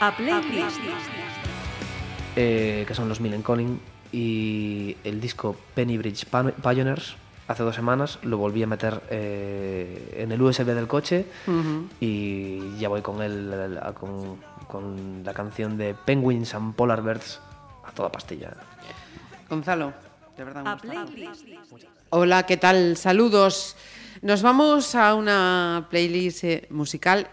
A playlist. eh, que son los Millen Conning, y el disco Penny Bridge Pioneers, hace dos semanas, lo volví a meter eh, en el USB del coche y ya voy con, el, a- con, con la canción de Penguins and Polar Bears a toda pastilla. Gonzalo, de verdad. me A gusta. playlist. Hola, ¿qué tal? Saludos. Nos vamos a una playlist eh, musical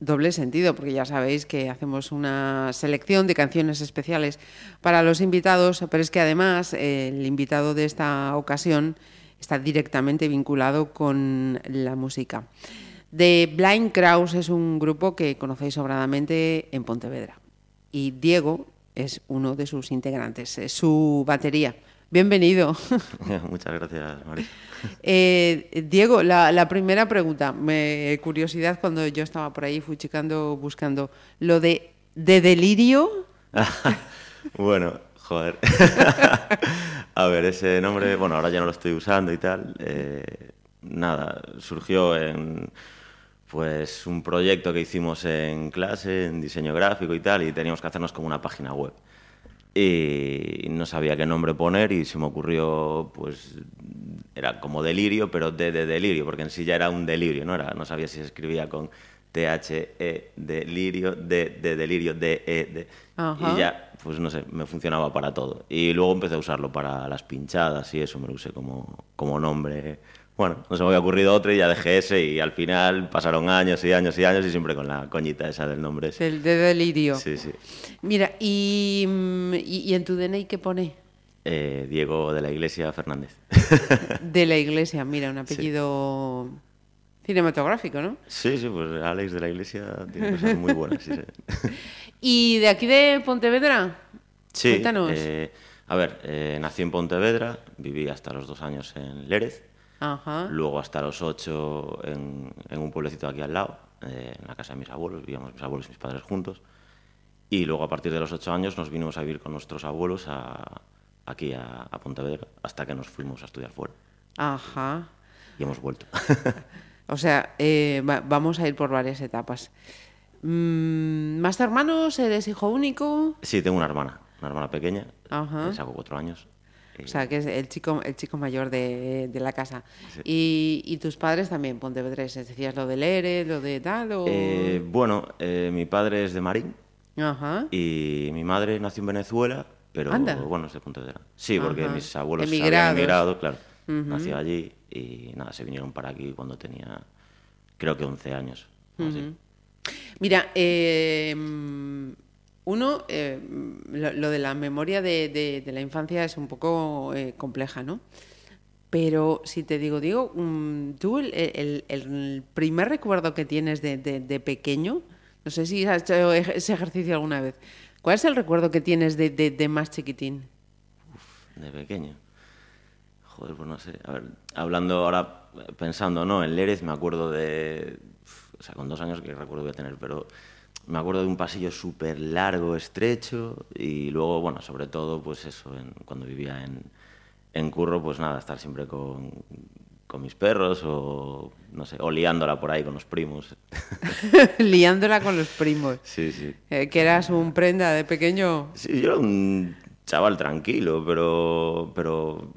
doble sentido, porque ya sabéis que hacemos una selección de canciones especiales para los invitados, pero es que además eh, el invitado de esta ocasión está directamente vinculado con la música. The Blind Kraus es un grupo que conocéis sobradamente en Pontevedra y Diego es uno de sus integrantes, es su batería. Bienvenido. Muchas gracias, María. Eh, Diego, la, la primera pregunta, me curiosidad cuando yo estaba por ahí, fui checando, buscando lo de, de delirio. bueno, joder. A ver, ese nombre, bueno, ahora ya no lo estoy usando y tal. eh, nada, surgió en pues un proyecto que hicimos en clase, en diseño gráfico y tal, y teníamos que hacernos como una página web. Y no sabía qué nombre poner y se me ocurrió, pues, era como delirio, pero de, de delirio, porque en sí ya era un delirio, ¿no? Era, no sabía si se escribía con T-H-E, delirio, de, de delirio, D, E, D. Ajá. Y ya, pues no sé, me funcionaba para todo. Y luego empecé a usarlo para las pinchadas y eso, me lo usé como, como nombre. Bueno, no se me había ocurrido otro y ya dejé ese y al final pasaron años y años y años y siempre con la coñita esa del nombre ese. Del de delirio. Sí, sí. Mira, y, mm, y, y en tu DNI qué pone? Eh, Diego de la Iglesia Fernández. De la iglesia, mira, un apellido cinematográfico, ¿no? sí, sí, pues Alex de la Iglesia tiene cosas muy buenas. Sí, sí. ¿Y de aquí de Pontevedra? Sí, Cuéntanos. eh, a ver, eh, nací en Pontevedra, viví hasta los dos años en Lérez, Ajá. luego hasta los ocho en, en un pueblecito aquí al lado, eh, en la casa de mis abuelos, vivíamos mis abuelos y mis padres juntos, y luego a partir de los ocho años nos vinimos a vivir con nuestros abuelos a- aquí a, a Pontevedra, hasta que nos fuimos a estudiar fuera, Ajá. y hemos vuelto. O sea, eh, va- vamos a ir por varias etapas. Mm, ¿Más hermanos? ¿Eres hijo único? sí, tengo una hermana, una hermana pequeña, Ajá. le saco cuatro años. O sea, que es el chico, el chico mayor de, de la casa. Y, y tus padres también, pontevedreses. ¿Decías lo del ERE, lo de tal? O... Eh, bueno, eh, mi padre es de Marín, Ajá. Y mi madre nació en Venezuela, pero Anda. bueno, es de Pontevedra. Sí, porque mis abuelos Emigrados. habían emigrado, claro. Nació allí y nada, se vinieron para aquí cuando tenía, creo que 11 años. así. Mira, eh, uno, eh, lo, de la memoria de, la infancia es un poco eh, compleja, ¿no? Pero si te digo, digo, mm, tú el, primer recuerdo que tienes de, pequeño, no sé si has hecho ese ejercicio alguna vez, ¿cuál es el recuerdo que tienes de, más chiquitín? De pequeño. Joder, pues no sé. A ver, hablando ahora, pensando, ¿no? En Lérez me acuerdo de... O sea, con dos años que recuerdo voy a tener, pero me acuerdo de un pasillo súper largo, estrecho, y luego, bueno, sobre todo, pues eso, en- cuando vivía en, en Curro, pues nada, estar siempre con, con mis perros o, no sé, o liándola por ahí con los primos. Liándola con los primos. sí, sí. Eh, que eras un prenda de pequeño. Sí, yo era un chaval tranquilo, pero, pero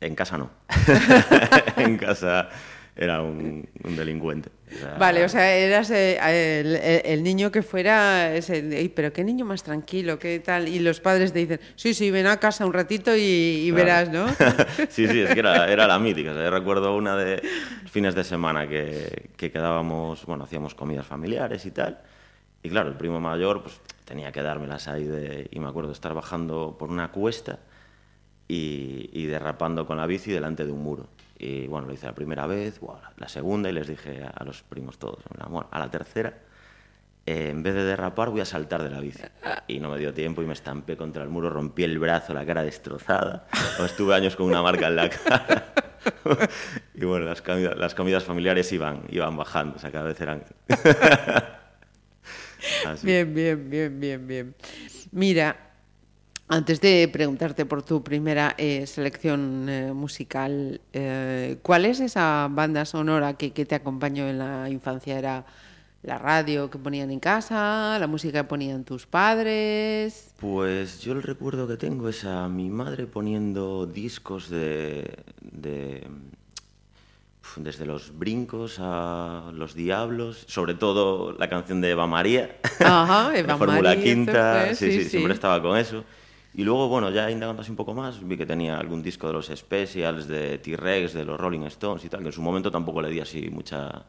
en casa no. en casa era un, un delincuente. Sea, Vale, o sea, eras eh, el, niño que fuera, ese, "Ey, pero qué niño más tranquilo, qué tal. Y los padres te dicen, sí, sí, ven a casa un ratito y, y verás, ¿no? sí, sí, es que era, era la mítica. O sea, yo recuerdo una de fines de semana que, que quedábamos, bueno, hacíamos comidas familiares y tal. Y claro, el primo mayor pues tenía que dármelas ahí de... Y me acuerdo de estar bajando por una cuesta y, y derrapando con la bici delante de un muro. Y bueno, lo hice la primera vez, la segunda y les dije a, los primos todos, bueno, a la tercera, eh, en vez de derrapar voy a saltar de la bici. Y no me dio tiempo y me estampé contra el muro, rompí el brazo, la cara destrozada. O estuve años con una marca en la cara. y bueno, las comidas, las comidas familiares iban, iban bajando, o sea, cada vez eran... Así. Bien, bien, bien, bien, bien. Mira, antes de preguntarte por tu primera eh, selección eh, musical, eh, ¿cuál es esa banda sonora que, que te acompañó en la infancia? ¿Era la radio que ponían en casa, la música que ponían tus padres. Pues yo el recuerdo que tengo es a mi madre poniendo discos de, de desde los brincos a los diablos, sobre todo la canción de Eva María, Ajá, Eva la Fórmula María, Quinta, fue, sí, sí, sí, sí. siempre estaba con eso. Y luego, bueno, ya indagando así un poco más, vi que tenía algún disco de los Specials, de T-Rex, de los Rolling Stones y tal, que en su momento tampoco le di así mucha,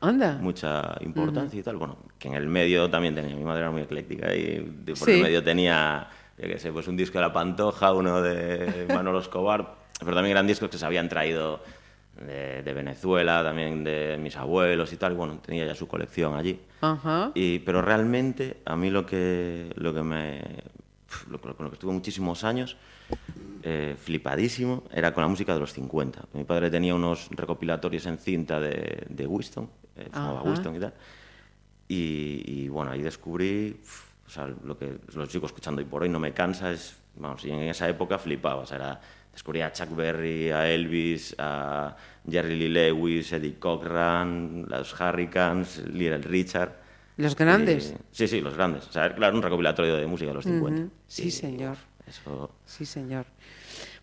Anda. mucha importancia y tal. Bueno, que en el medio también tenía, mi madre era muy ecléctica y por Sí. el medio tenía, yo qué sé, pues un disco de La Pantoja, uno de Manolo Escobar, pero también eran discos que se habían traído de, de Venezuela, también de mis abuelos y tal. Bueno, tenía ya su colección allí. Ajá. Y, pero realmente a mí lo que, lo que me... Con lo que estuve muchísimos años, eh, flipadísimo, era con la música de los 50. Mi padre tenía unos recopilatorios en cinta de, de Winston, eh, Ajá. Winston y tal. Y, y, bueno, ahí descubrí, o sea, lo que lo sigo escuchando y por hoy no me cansa, es, vamos, y en esa época flipaba, o sea, era, descubrí a Chuck Berry, a Elvis, a Jerry Lee Lewis, Eddie Cochran, los Hurricanes, Little Richard. Los grandes. Y- sí, sí, los grandes. O sea, claro, un recopilatorio de música de los 50. Ujú. Sí, Y, señor. eso... Sí, señor.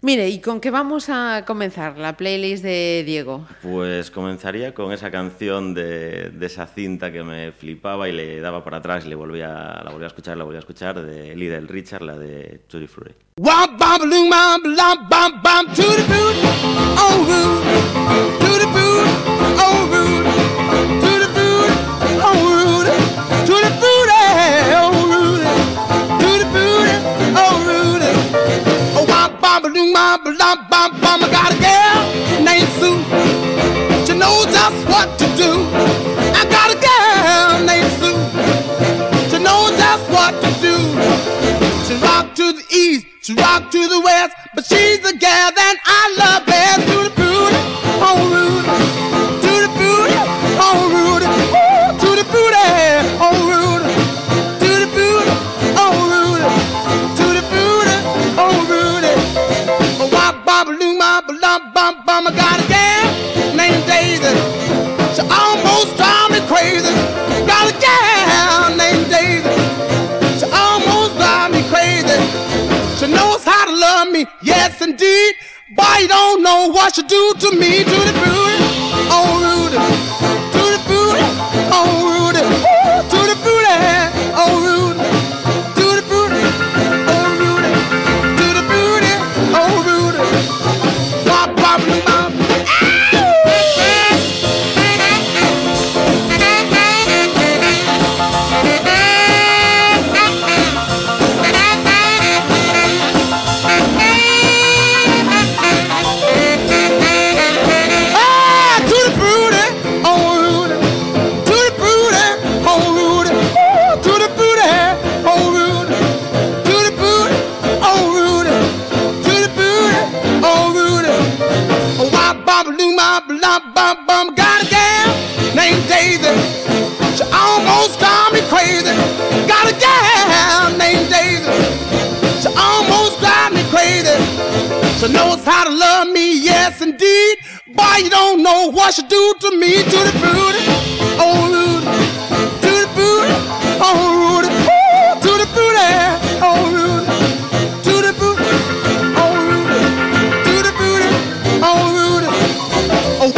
Mire, ¿y con qué vamos a comenzar la playlist de Diego? Pues comenzaría con esa canción de, de esa cinta que me flipaba y le daba para atrás y le volvía, la volvía a escuchar, la volvía a escuchar, de Little Richard, la de Tutti Frutti. I got a girl named Sue. She knows just what to do. I got a girl named Sue. She knows just what to do. She rock to the east, she rock to the west, but she's the gal that I love best. To the yes indeed. Boy, you don't know what you do to me. To the booty, oh Rudy. To the booty, oh Rudy. She how to love me, yes indeed. Boy, you don't know what she do to me. To the booty, oh Rudy. To the booty, oh Rudy. To the booty, oh Rudy. To the booty, oh Rudy. To the booty, oh Rudy. Oh,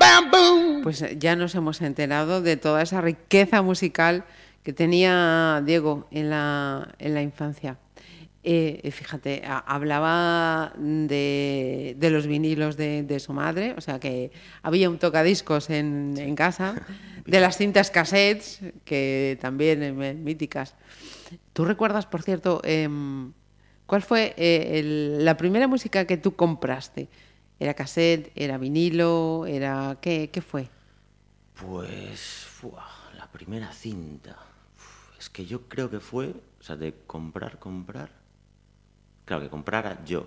bam, boom. Pues eh, ya nos hemos enterado de toda esa riqueza musical que tenía Diego en la, en la infancia. Eh, fíjate, a- hablaba de, de los vinilos de, de su madre, o sea que había un tocadiscos en, en casa, de las cintas cassettes, que también eh, míticas. ¿Tú recuerdas, por cierto, em, cuál fue eh, el- la primera música que tú compraste? ¿Era cassette? ¿Era vinilo? ¿Era qué, qué fue? Pues, fuah, la primera cinta. Uf, es que yo creo que fue, o sea, de comprar, comprar. Claro, que comprara yo.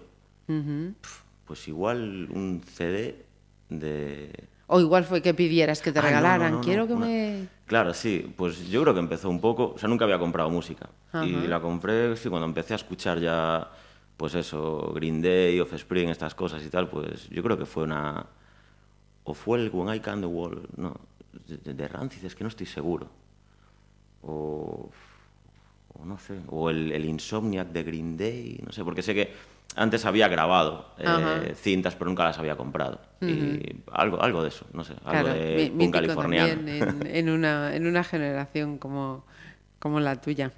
Pues igual un CD de... O igual fue que pidieras que te no, regalaran. no, no, Quiero que una- me... Claro, sí, pues yo creo que empezó un poco, o sea, nunca había comprado música. Y la compré, sí, cuando empecé a escuchar ya, pues eso, Green Day, Offspring, estas cosas y tal, pues yo creo que fue una... O fue el When I Can the Wall, no, de, de Rancid, es que no estoy seguro. O, o no sé, o el, el Insomniac de Green Day, no sé, porque sé que antes había grabado eh, cintas, pero nunca las había comprado. Y algo, algo de eso, no sé, algo Claro, de mítico californiano. en una, en una generación como, como la tuya.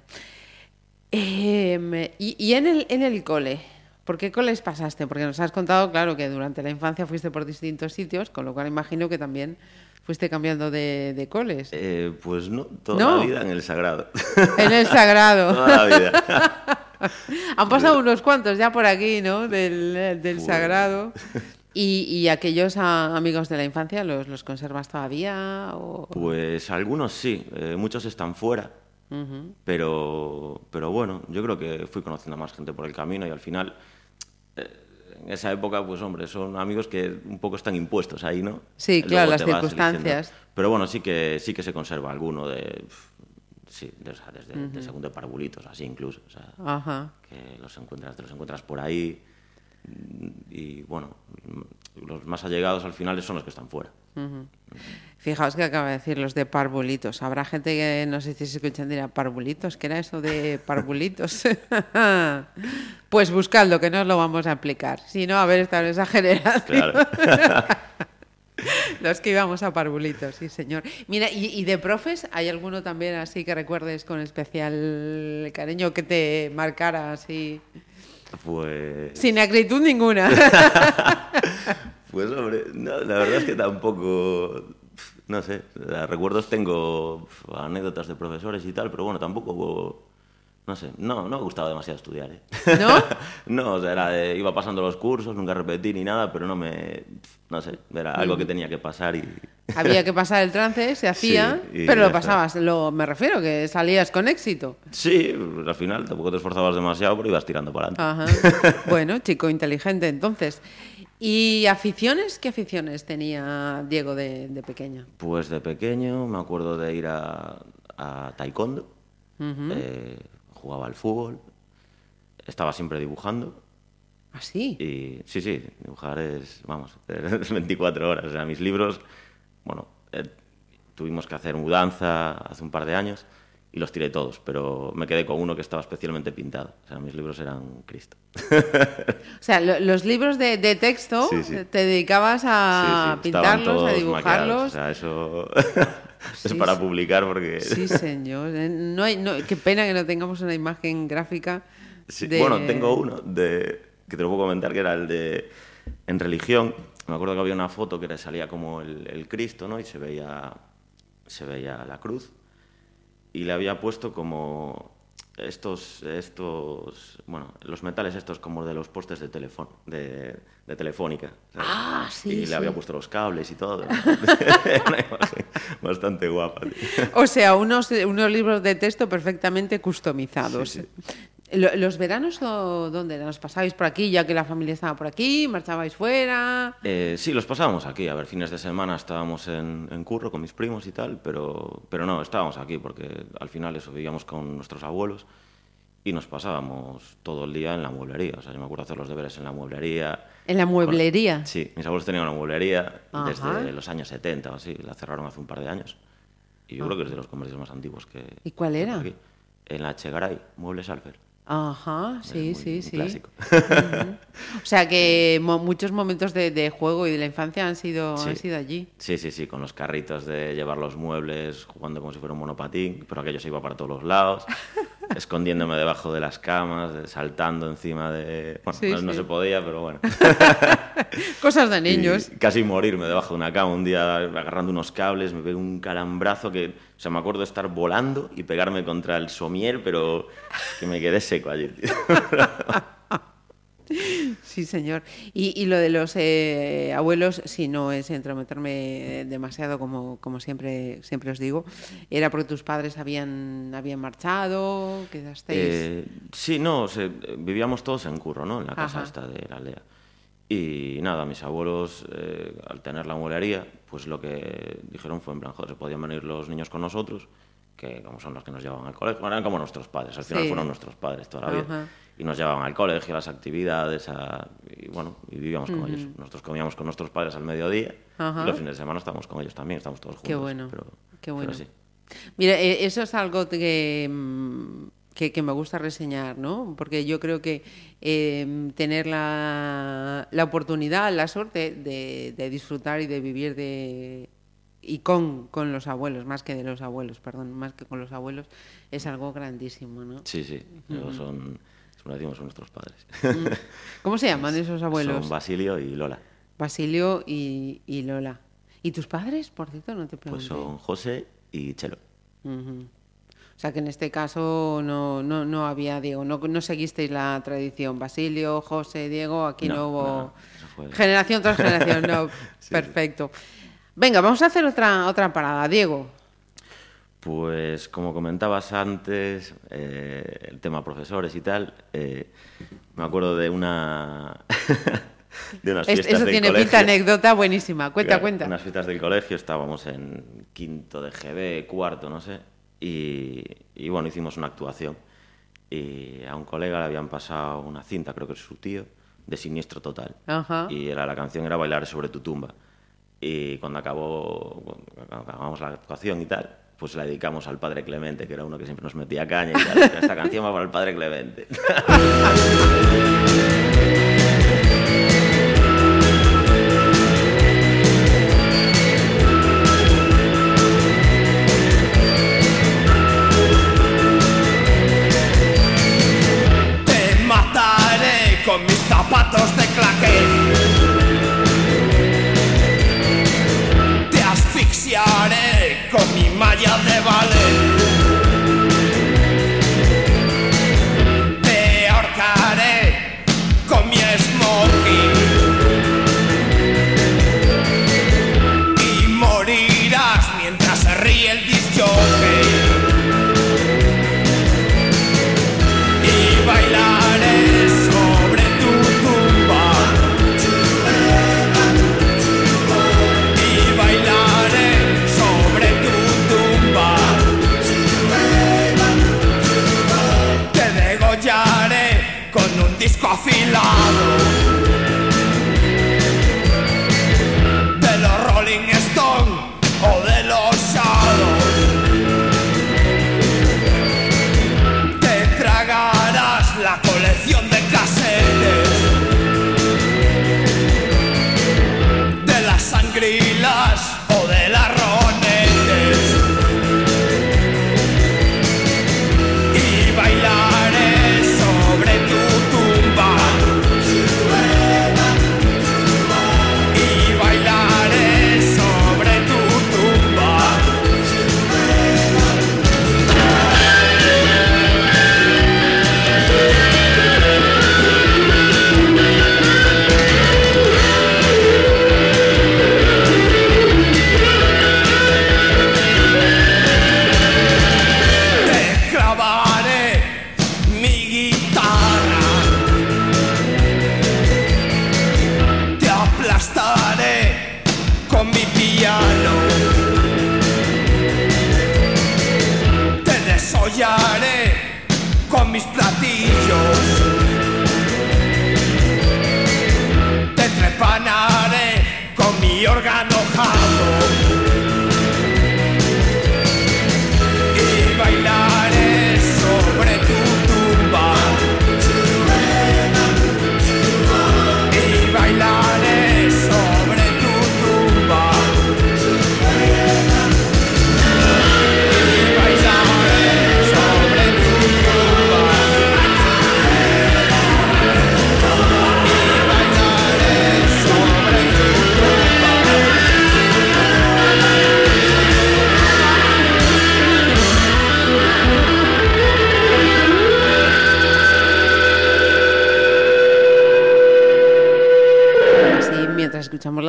Em, y y en, el, en el cole, ¿por qué coles pasaste? Porque nos has contado, claro, que durante la infancia fuiste por distintos sitios, con lo cual imagino que también fuiste cambiando de, de coles. Eh, pues no, toda ¿No? la vida en el Sagrado. En el Sagrado. toda la vida. Han pasado unos cuantos ya por aquí, ¿no? Del, del Pues- Sagrado. ¿Y, y aquellos amigos de la infancia los, los conservas todavía? O... Pues algunos sí, eh, muchos están fuera, pero, pero bueno, yo creo que fui conociendo a más gente por el camino y al final, eh, en esa época, pues hombre, son amigos que un poco están impuestos ahí, ¿no? Sí, Luego claro, las circunstancias. eligiendo. Pero bueno, sí que, sí que se conserva alguno de... Sí, de, o sea, desde de segundo de parvulitos, así incluso. O sea, Ajá. que los encuentras, te los encuentras por ahí. Y bueno, los más allegados al final son los que están fuera. Fijaos que acaba de decir los de parvulitos. Habrá gente que no sé si se escuchan dirá parvulitos. ¿Qué era eso de parvulitos? pues buscadlo, que no lo vamos a aplicar. Si no, haber estado en esa generación. Claro. Los que íbamos a parvulitos, sí, señor. Mira, ¿y, y de profes hay alguno también así que recuerdes con especial cariño que te marcara así? Pues... Sin acritud ninguna. Pues hombre, no, la verdad es que tampoco, no sé, recuerdos tengo anécdotas de profesores y tal, pero bueno, tampoco, no sé, no, no me gustaba demasiado estudiar. ¿eh? ¿No? no, o sea, era de- iba pasando los cursos, nunca repetí ni nada, pero no me, no sé, era algo que tenía que pasar y... Había que pasar el trance, se hacía, Sí, pero lo pasabas, lo, me refiero, que salías con éxito. Sí, al final tampoco te esforzabas demasiado, pero ibas tirando para adelante. Ajá. Bueno, chico inteligente entonces. ¿Y aficiones? ¿Qué aficiones tenía Diego de, de pequeño? Pues de pequeño me acuerdo de ir a, a taekwondo, eh, jugaba al fútbol, estaba siempre dibujando. ¿Así? Y sí, sí, dibujar es, vamos, es 24 horas. O sea, mis libros, bueno, eh, tuvimos que hacer mudanza hace un par de años y los tiré todos, pero me quedé con uno que estaba especialmente pintado. O sea, mis libros eran Cristo. O sea, lo- los libros de, de texto Sí, sí. te dedicabas a Sí, pintarlos, a dibujarlos. O sea, eso es para publicar porque... Sí, señor. Eh, No hay, no, qué pena que no tengamos una imagen gráfica. De- Bueno, tengo uno de, que te lo puedo comentar, que era el de en religión. Me acuerdo que había una foto que salía como el, el Cristo, ¿no? Y se veía, se veía la cruz. Y le había puesto como estos, estos, bueno, los metales estos como de los postes de teléfono, de, de telefónica. ¿sabes? Ah, sí, Y sí. le había puesto los cables y todo. Una imagen bastante guapa. tío. O sea, unos, unos libros de texto perfectamente customizados. Sí, Lo- ¿Los veranos o dónde eran? ¿Os pasabais por aquí ya que la familia estaba por aquí? ¿Marchabais fuera? Eh, sí, los pasábamos aquí. A ver, fines de semana estábamos en, en curro con mis primos y tal, pero, pero no, estábamos aquí porque al final eso, vivíamos con nuestros abuelos y nos pasábamos todo el día en la mueblería. O sea, yo me acuerdo hacer los deberes en la mueblería. ¿En la mueblería? Sí, mis abuelos tenían una mueblería Ajá. desde los años 70 o así. La cerraron hace un par de años. Y yo creo que es de los comercios más antiguos que... ¿Y cuál era? aquí. En la Chegaray, Muebles Alfer. Ajá, sí, muy- sí, muy sí. clásico. O sea que mo- muchos momentos de, de juego y de la infancia han sido, Sí. han sido allí. Sí, sí, sí, con los carritos de llevar los muebles, jugando como si fuera un monopatín, pero aquello se iba para todos los lados, escondiéndome debajo de las camas, saltando encima de... Bueno, Sí, no, se podía, pero bueno. Cosas de niños. Y casi morirme debajo de una cama, un día agarrando unos cables, me pegué un calambrazo que, o sea, me acuerdo de estar volando y pegarme contra el somier, pero que me quedé seco allí. Sí, señor. Y, y lo de los eh, abuelos, si no es entrometerme demasiado, como, como siempre, siempre os digo, era porque tus padres habían, habían marchado, quedasteis... Eh, sí, no, vivíamos todos en curro, ¿no? En la casa Ajá. esta de la aldea. Y nada, mis abuelos, eh, al tener la mueblería, pues lo que dijeron fue en plan, joder, se podían venir los niños con nosotros que como son los que nos llevaban al colegio, eran como nuestros padres, al final Sí. fueron nuestros padres toda la vida. Ajá. Y nos llevaban al colegio, a las actividades, a- y bueno, y vivíamos con ellos. Nosotros comíamos con nuestros padres al mediodía Ajá. y los fines de semana estábamos con ellos también, estamos todos juntos. Qué bueno, Pero, qué pero bueno. sí. Mira, eh, eso es algo que, mm, que, que me gusta reseñar, ¿no? Porque yo creo que eh, tener la, la oportunidad, la suerte de, de disfrutar y de vivir de y con, con los abuelos, más que de los abuelos, perdón, más que con los abuelos, es algo grandísimo, ¿no? Sí, sí, son, como decimos, son nuestros padres. ¿Cómo se llaman esos abuelos? Son Basilio y Lola. Basilio y, y Lola. ¿Y tus padres, por cierto? No te pregunté. Pues son José y Chelo. O sea que en este caso no, no, no había Diego, no, no seguisteis la tradición. Basilio, José, Diego, aquí no, No, hubo no, generación tras generación. No, Sí. perfecto. Venga, vamos a hacer otra, otra parada. Diego, Pues como comentabas antes, eh, el tema profesores y tal, eh, me acuerdo de una de unas Es- fiestas eso del tiene colegio. pinta anécdota buenísima. Cuenta, Claro, cuenta. Unas fiestas del colegio, estábamos en quinto de GB, cuarto, no sé, y, y bueno, hicimos una actuación. Y a un colega le habían pasado una cinta, creo que es su tío, de Siniestro Total. Ajá. Y era, la canción era Bailar sobre tu tumba. Y cuando acabó, cuando acabamos la actuación y tal, pues la dedicamos al Padre Clemente, que era uno que siempre nos metía caña y tal. Esta canción va para el Padre Clemente. Te mataré con mis zapatos de claqué. Te asfixiaré con mi malla de ballet.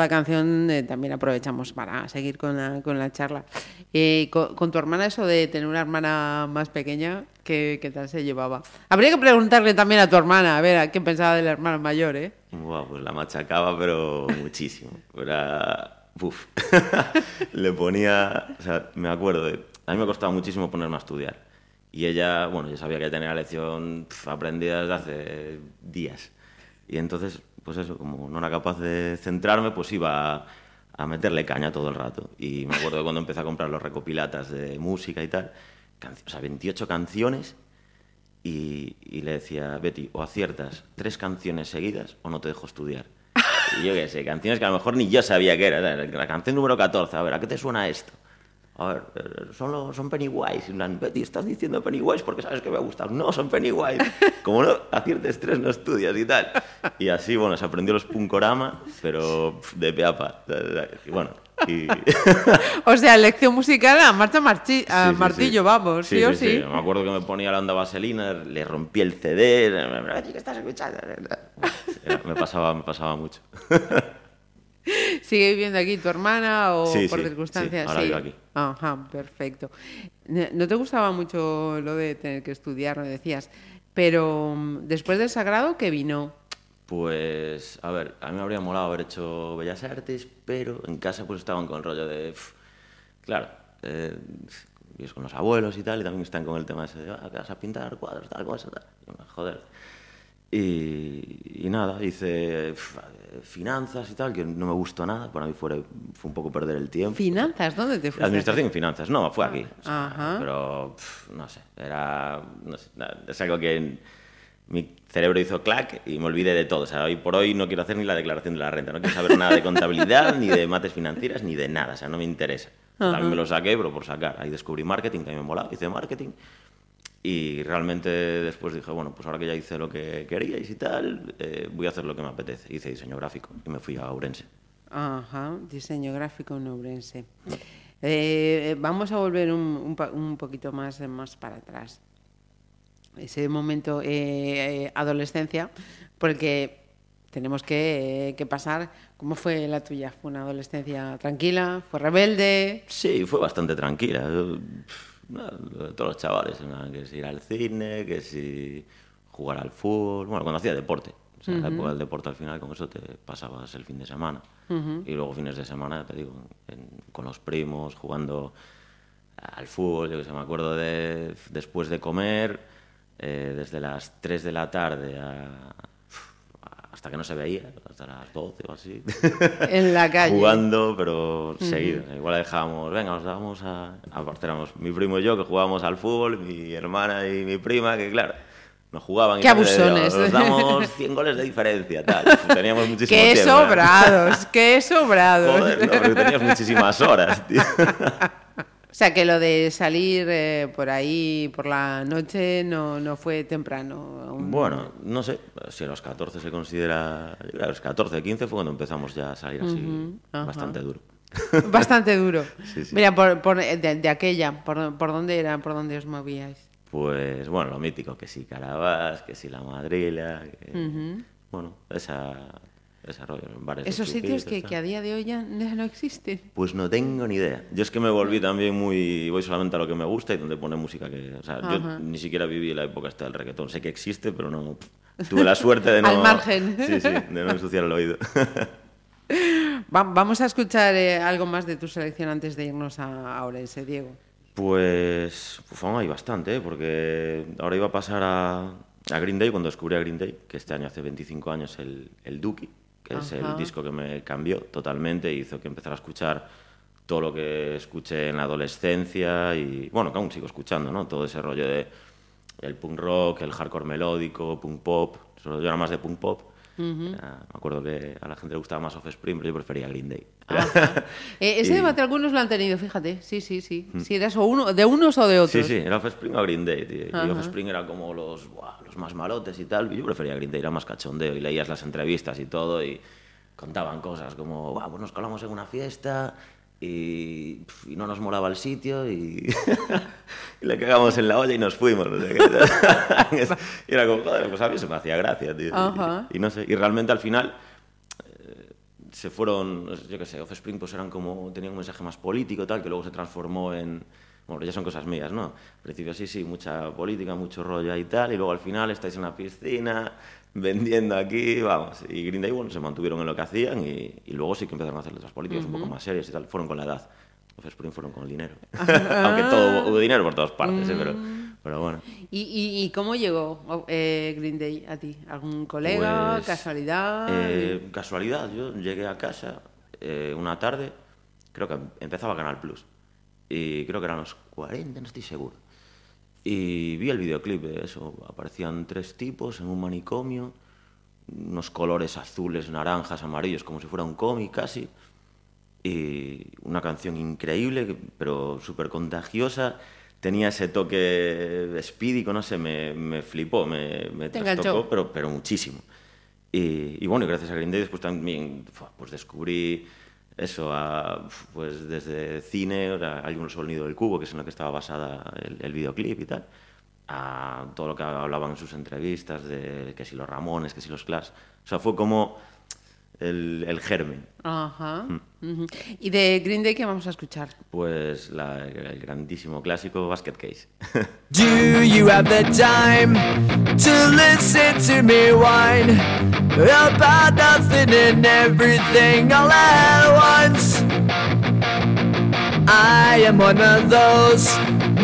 La canción, eh, también aprovechamos para seguir con la, con la charla. Eh, con, con tu hermana, eso de tener una hermana más pequeña, ¿qué, qué tal se llevaba? Habría que preguntarle también a tu hermana, a ver a qué pensaba del hermano mayor, ¿eh? Buah, pues la machacaba, pero muchísimo. Era. Uf. Le ponía. O sea, me acuerdo de. A mí me costaba muchísimo ponerme a estudiar. Y ella, bueno, yo sabía que tenía la lección pf, aprendida desde hace días. Y entonces, pues eso, como no era capaz de centrarme, pues iba a, meterle caña todo el rato. Y me acuerdo cuando empecé a comprar los recopilatas de música y tal, o sea, 28 canciones, y, le decía, Betty, o aciertas tres canciones seguidas o no te dejo estudiar. Y yo qué sé, canciones que a lo mejor ni yo sabía que era. La canción número 14, a ver, ¿a qué te suena esto? A ver, eh, son, los- son Pennywise. Y Betty, estás diciendo Pennywise porque sabes que me ha gustado. No, son Pennywise. Como no aciertes tres, no estudias y tal. Y así, bueno, se aprendió los Punkorama, pero de peapa. Y bueno, y... O sea, lección musical a marcha marchi- a Sí, martillo, sí. vamos, sí, o sí. Me acuerdo que me ponía la onda vaselina, le rompí el CD, "Betty, ¿qué estás escuchando? Me pasaba, me pasaba mucho. ¿Sigue viviendo aquí tu hermana o Sí, por sí, circunstancias? sí, ahora vivo aquí. Ajá, perfecto. ¿No te gustaba mucho lo de tener que estudiar, me decías? Pero mm, después del sagrado, ¿qué vino? Pues, a ver, a mí me habría molado haber hecho Bellas Artes, pero en casa pues estaban con el rollo de, pf, claro, eh, vives con los abuelos y tal, y también están con el tema ese de, ah, vas a pintar cuadros, tal cosa, tal. Y joder. Y, y nada, hice finanzas y tal, que no me gustó nada, para mí fue, fue un poco perder el tiempo. ¿Finanzas? ¿Dónde te fuiste? Administración y finanzas, no, fue aquí. O sea, Ajá. Pero, pf, no sé, era. No sé, es algo que mi cerebro hizo clac y me olvidé de todo. O sea, hoy por hoy no quiero hacer ni la declaración de la renta, no quiero saber nada de contabilidad, ni de mates financieras, ni de nada. O sea, no me interesa. También me lo saqué, pero por sacar. Ahí descubrí marketing, que a mí me molaba, hice marketing. Y realmente después dije, bueno, pues ahora que ya hice lo que queríais y tal, eh, voy a hacer lo que me apetece. Hice diseño gráfico y me fui a Ourense. Ajá, diseño gráfico en Ourense. Eh, vamos a volver un, un un poquito más, más para atrás. Ese momento eh, eh, adolescencia, porque tenemos que, eh, que pasar. ¿Cómo fue la tuya? ¿Fue una adolescencia tranquila? ¿Fue rebelde? Sí, fue bastante tranquila. Yo, todos los chavales, que si ir al cine, que si jugar al fútbol, bueno, cuando hacía deporte. O sea, en la época del deporte al final con eso te pasabas el fin de semana. Y luego fines de semana, te digo, en- con los primos, jugando al fútbol, yo que sé, me acuerdo de después de comer, eh, desde las 3 de la tarde a- hasta que no se veía, hasta las 12 o así. En la calle. Jugando, pero seguido. Igual dejábamos, venga, nos dábamos a. Aparte éramos mi primo y yo que jugábamos al fútbol, mi hermana y mi prima, que claro, nos jugaban. Qué y abusones. Nos damos 100 goles de diferencia, tal. Teníamos muchísimo ¡Qué tiempo. ¿eh? sobrados! ¡Qué sobrados! Joder, no, porque tenías muchísimas horas, tío. O sea, que lo de salir eh, por ahí por la noche no, no fue temprano. aún. Bueno, no sé, si a los 14 se considera. A los 14, 15 fue cuando empezamos ya a salir así bastante duro. Bastante duro. Sí, sí. Mira, por, por- de, de aquella, por, ¿por dónde era? ¿Por dónde os movíais? Pues bueno, lo mítico, que si Carabás, que si la Madrila, que, bueno, esa, ese rollo, en bares Esos sitios que, que a día de hoy ya no existen. Pues no tengo ni idea. Yo es que me volví también muy... Voy solamente a lo que me gusta y donde pone música que... O sea, yo ni siquiera viví la época esta del reggaetón. Sé que existe, pero no... Tuve la suerte de no... Al margen. Sí, sí, de no ensuciar el oído. Va- vamos a escuchar eh, algo más de tu selección antes de irnos a, a Orense, Diego. Pues, pues aún hay bastante, ¿eh? porque ahora iba a pasar a, a Green Day cuando descubrí a Green Day, que este año hace 25 años el, el Dookie, que es el disco que me cambió totalmente y hizo que empezara a escuchar todo lo que escuché en la adolescencia y, bueno, que aún sigo escuchando, ¿no? Todo ese rollo de el punk rock, el hardcore melódico, punk pop, yo era más de punk pop. Era- me acuerdo que a la gente le gustaba más Offspring, pero yo prefería Green Day. Eh, ese Y- debate algunos lo han tenido, fíjate. Sí, sí, sí. Si eras o uno, de unos o de otros. Sí, sí, era Offspring o Green Day, tío. Y. Offspring era como los, buah, los más malotes y tal. Yo prefería Green Day, era más cachondeo. Y leías las entrevistas y todo y contaban cosas como, "Buah, pues nos colamos en una fiesta y, y no nos molaba el sitio y, y le cagamos en la olla y nos fuimos. no sé qué. y era como, joder, pues a mí se me hacía gracia, tío. Y-. Y, no sé, y realmente al final se fueron, yo qué sé, Offspring pues eran como, tenían un mensaje más político tal, que luego se transformó en, bueno, ya son cosas mías, ¿no? Al principio sí, sí, mucha política, mucho rollo y tal, y luego al final estáis en la piscina, vendiendo aquí, vamos, y Green Day, bueno, se mantuvieron en lo que hacían y, y luego sí que empezaron a hacer letras políticas un poco más serias y tal, fueron con la edad. Los Spring fueron con el dinero. Aunque todo hubo dinero por todas partes, ¿eh? pero, pero bueno. ¿Y, y, y cómo llegó eh, Green Day a ti? ¿Algún colega? Pues, ¿Casualidad? eh, casualidad, yo llegué a casa eh, una tarde, creo que empezaba Canal Plus, y creo que eran los 40, no estoy seguro. Y vi el videoclip de eso, aparecían tres tipos en un manicomio, unos colores azules, naranjas, amarillos, como si fuera un cómic casi, y una canción increíble, pero súper contagiosa. Tenía ese toque espídico, no sé, me, me flipó, me, me trastocó, pero, pero muchísimo. Y, y bueno, gracias a Green Day después también pues descubrí eso, a, pues desde cine, o sea, hay un sonido del cubo, que es en lo que estaba basada el, el videoclip y tal, a todo lo que hablaban en sus entrevistas, de que si los Ramones, que si los Clash. O sea, fue como el, el germen. Ajá. Mm. ¿Y de Green Day qué vamos a escuchar? Pues la- el grandísimo clásico Basket Case. Do you have the time to listen to me whine about nothing and everything all at once? I am one of those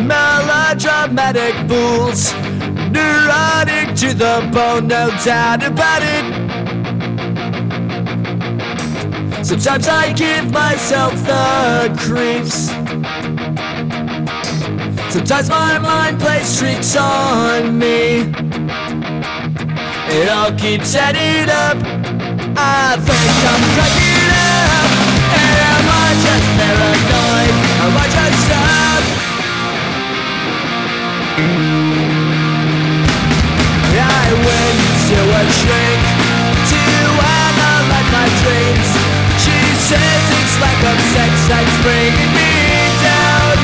melodramatic fools, neurotic to the bone, no doubt about it. Sometimes I give myself the creeps. Sometimes my mind plays tricks on me. It all keeps adding up. I think I'm cracking up. Am I just paranoid? Am I just up? I went to a shrink to analyze my dreams. It's lack of sex that's bringing me down.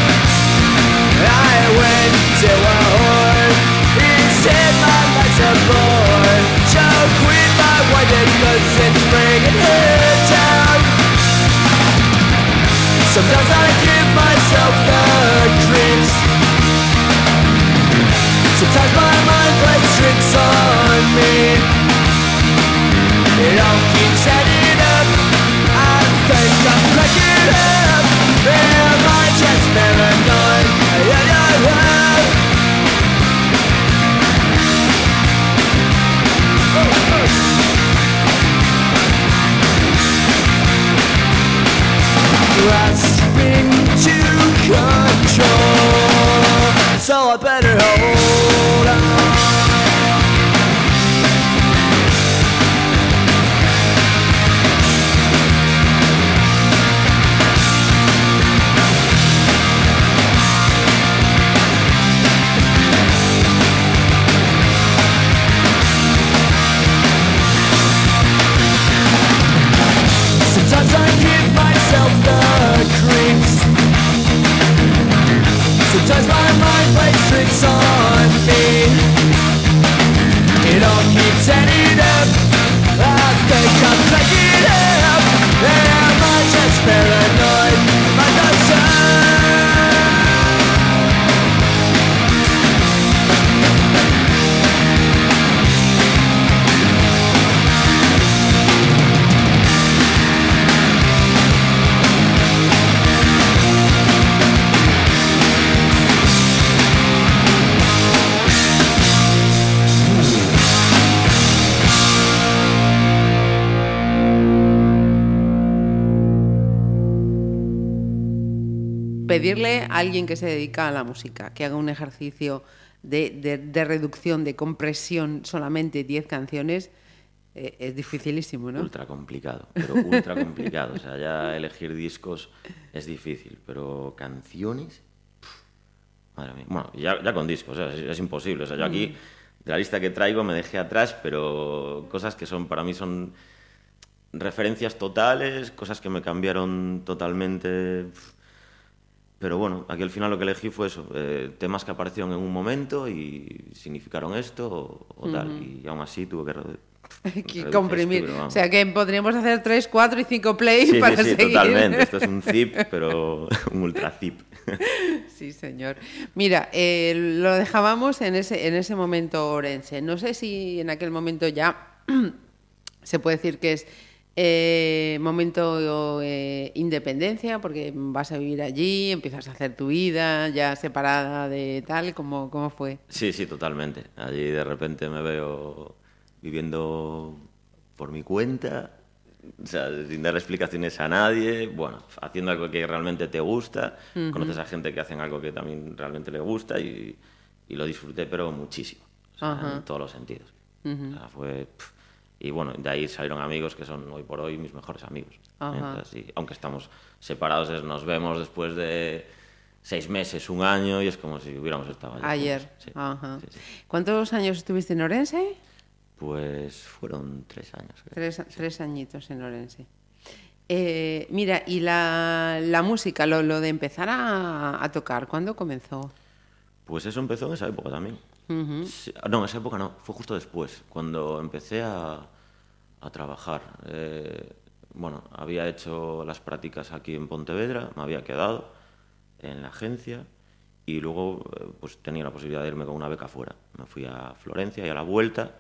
I went to a whore. He said my life's a bore. So quit my white cause it's bringing her down. Sometimes I give myself the creeps. Sometimes my mind plays tricks on me. It all keeps up. Am I just paranoid? Pedirle a alguien que se dedica a la música que haga un ejercicio de, de- de reducción, de compresión, solamente 10 canciones, eh, es dificilísimo, ¿no? Ultra complicado, pero ultra complicado. O sea, ya elegir discos es difícil, pero canciones. Madre mía. Bueno, ya, ya con discos, o sea, es, es imposible. O sea, yo aquí, de la lista que traigo, me dejé atrás, pero cosas que son para mí son referencias totales, cosas que me cambiaron totalmente. Pero bueno, aquí al final lo que elegí fue eso, eh, temas que aparecieron en un momento y significaron esto o, o tal. Y aún así tuve que... que comprimir. esto, O sea que podríamos hacer 3, 4 y 5 plays Sí, para sí, sí, seguir. totalmente. Esto es un zip, pero un ultra zip. Sí, señor. Mira, eh, lo dejábamos en ese, en ese momento orense. No sé si en aquel momento ya se puede decir que es Eh, momento eh, independencia, porque vas a vivir allí, empiezas a hacer tu vida ya separada de tal, ¿cómo, cómo fue? Sí, sí, totalmente. Allí de repente me veo viviendo por mi cuenta, o sea, sin dar explicaciones a nadie, bueno, haciendo algo que realmente te gusta, conoces a gente que hacen algo que también realmente le gusta y, y lo disfruté, pero muchísimo, o sea, Ajá. en todos los sentidos. O sea, fue... y bueno, de ahí salieron amigos que son hoy por hoy mis mejores amigos. Entonces, aunque estamos separados, es- nos vemos después de seis meses, un año, y es como si hubiéramos estado allí Ayer. Sí, Ajá. sí, sí. ¿Cuántos años estuviste en Orense? Pues fueron tres años. creo. Tres, tres añitos en Orense. Eh, mira, y la, la música, lo, lo de empezar a, a tocar, ¿cuándo comenzó? Pues eso empezó en esa época también. Sí, No, en esa época no, fue justo después, cuando empecé a, a trabajar. Eh, bueno, había hecho las prácticas aquí en Pontevedra, me había quedado en la agencia y luego eh, pues tenía la posibilidad de irme con una beca fuera. Me fui a Florencia y a la vuelta,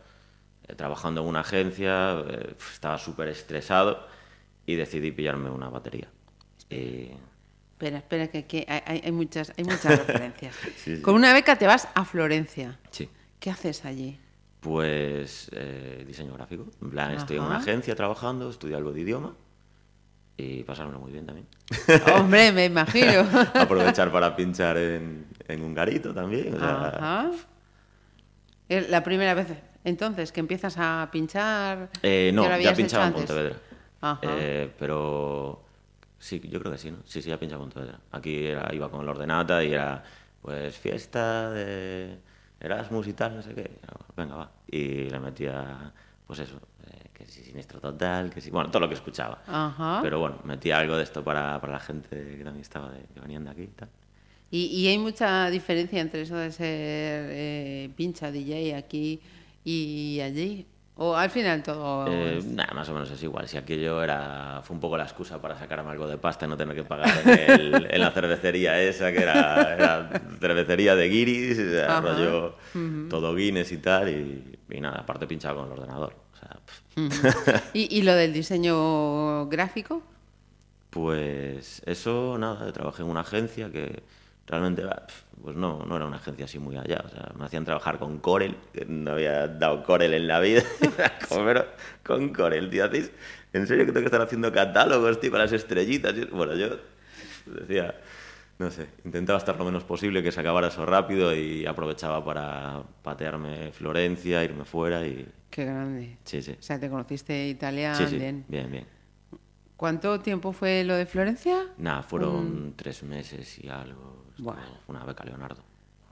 eh, trabajando en una agencia, eh, estaba súper estresado y decidí pillarme una batería. Espera, espera, que, hay, hay- muchas, hay muchas referencias. Sí, sí. Con una beca te vas a Florencia. sí. ¿Qué haces allí? Pues eh, diseño gráfico. En plan, estoy en una agencia trabajando, estudio algo de idioma y pasármelo muy bien también. Hombre, me imagino. Aprovechar para pinchar en, en un garito también. o sea, Ajá. La primera vez, entonces, que empiezas a pinchar. eh, no, ¿Ya pinchaba en? Pontevedra. Ajá. Eh, pero sí, yo creo que sí, ¿no? Sí, sí, ya pinchaba en Pontevedra. Aquí era, iba con el ordenata y era, pues, fiesta de Erasmus y tal, no sé qué. Venga, va. Y le metía, pues eso, eh, que si Sinistro Total, que si... Bueno, todo lo que escuchaba. Ajá. Pero bueno, metía algo de esto para, para la gente que también estaba, de, que venían de aquí y tal. ¿Y, y hay mucha diferencia entre eso de ser eh, pincha DJ aquí y allí? ¿O al final todo.? Eh, nada, más o menos es igual. Si aquello era, fue un poco la excusa para sacarme algo de pasta y no tener que pagar en, el- en la cervecería esa, que era, era cervecería de guiris, o sea, rollo todo Guinness y tal, y, y nada, aparte pinchaba con el ordenador. O sea. ¿Y, y lo del diseño gráfico? Pues eso, nada, trabajé en una agencia que realmente, pues no, no era una agencia así muy allá. O sea, me hacían trabajar con Corel, que no había dado Corel en la vida. Con Corel, tío, ¿hacéis? ¿En serio que tengo que estar haciendo catálogos, tío, con las estrellitas? Bueno, yo decía, no sé, intentaba estar lo menos posible, que se acabara eso rápido y aprovechaba para patearme Florencia, irme fuera y... Qué grande. Sí, sí. O sea, te conociste. Sí, sí, bien. bien, bien. ¿Cuánto tiempo fue lo de Florencia? Nada, fueron tres meses y algo. Fue una beca Leonardo.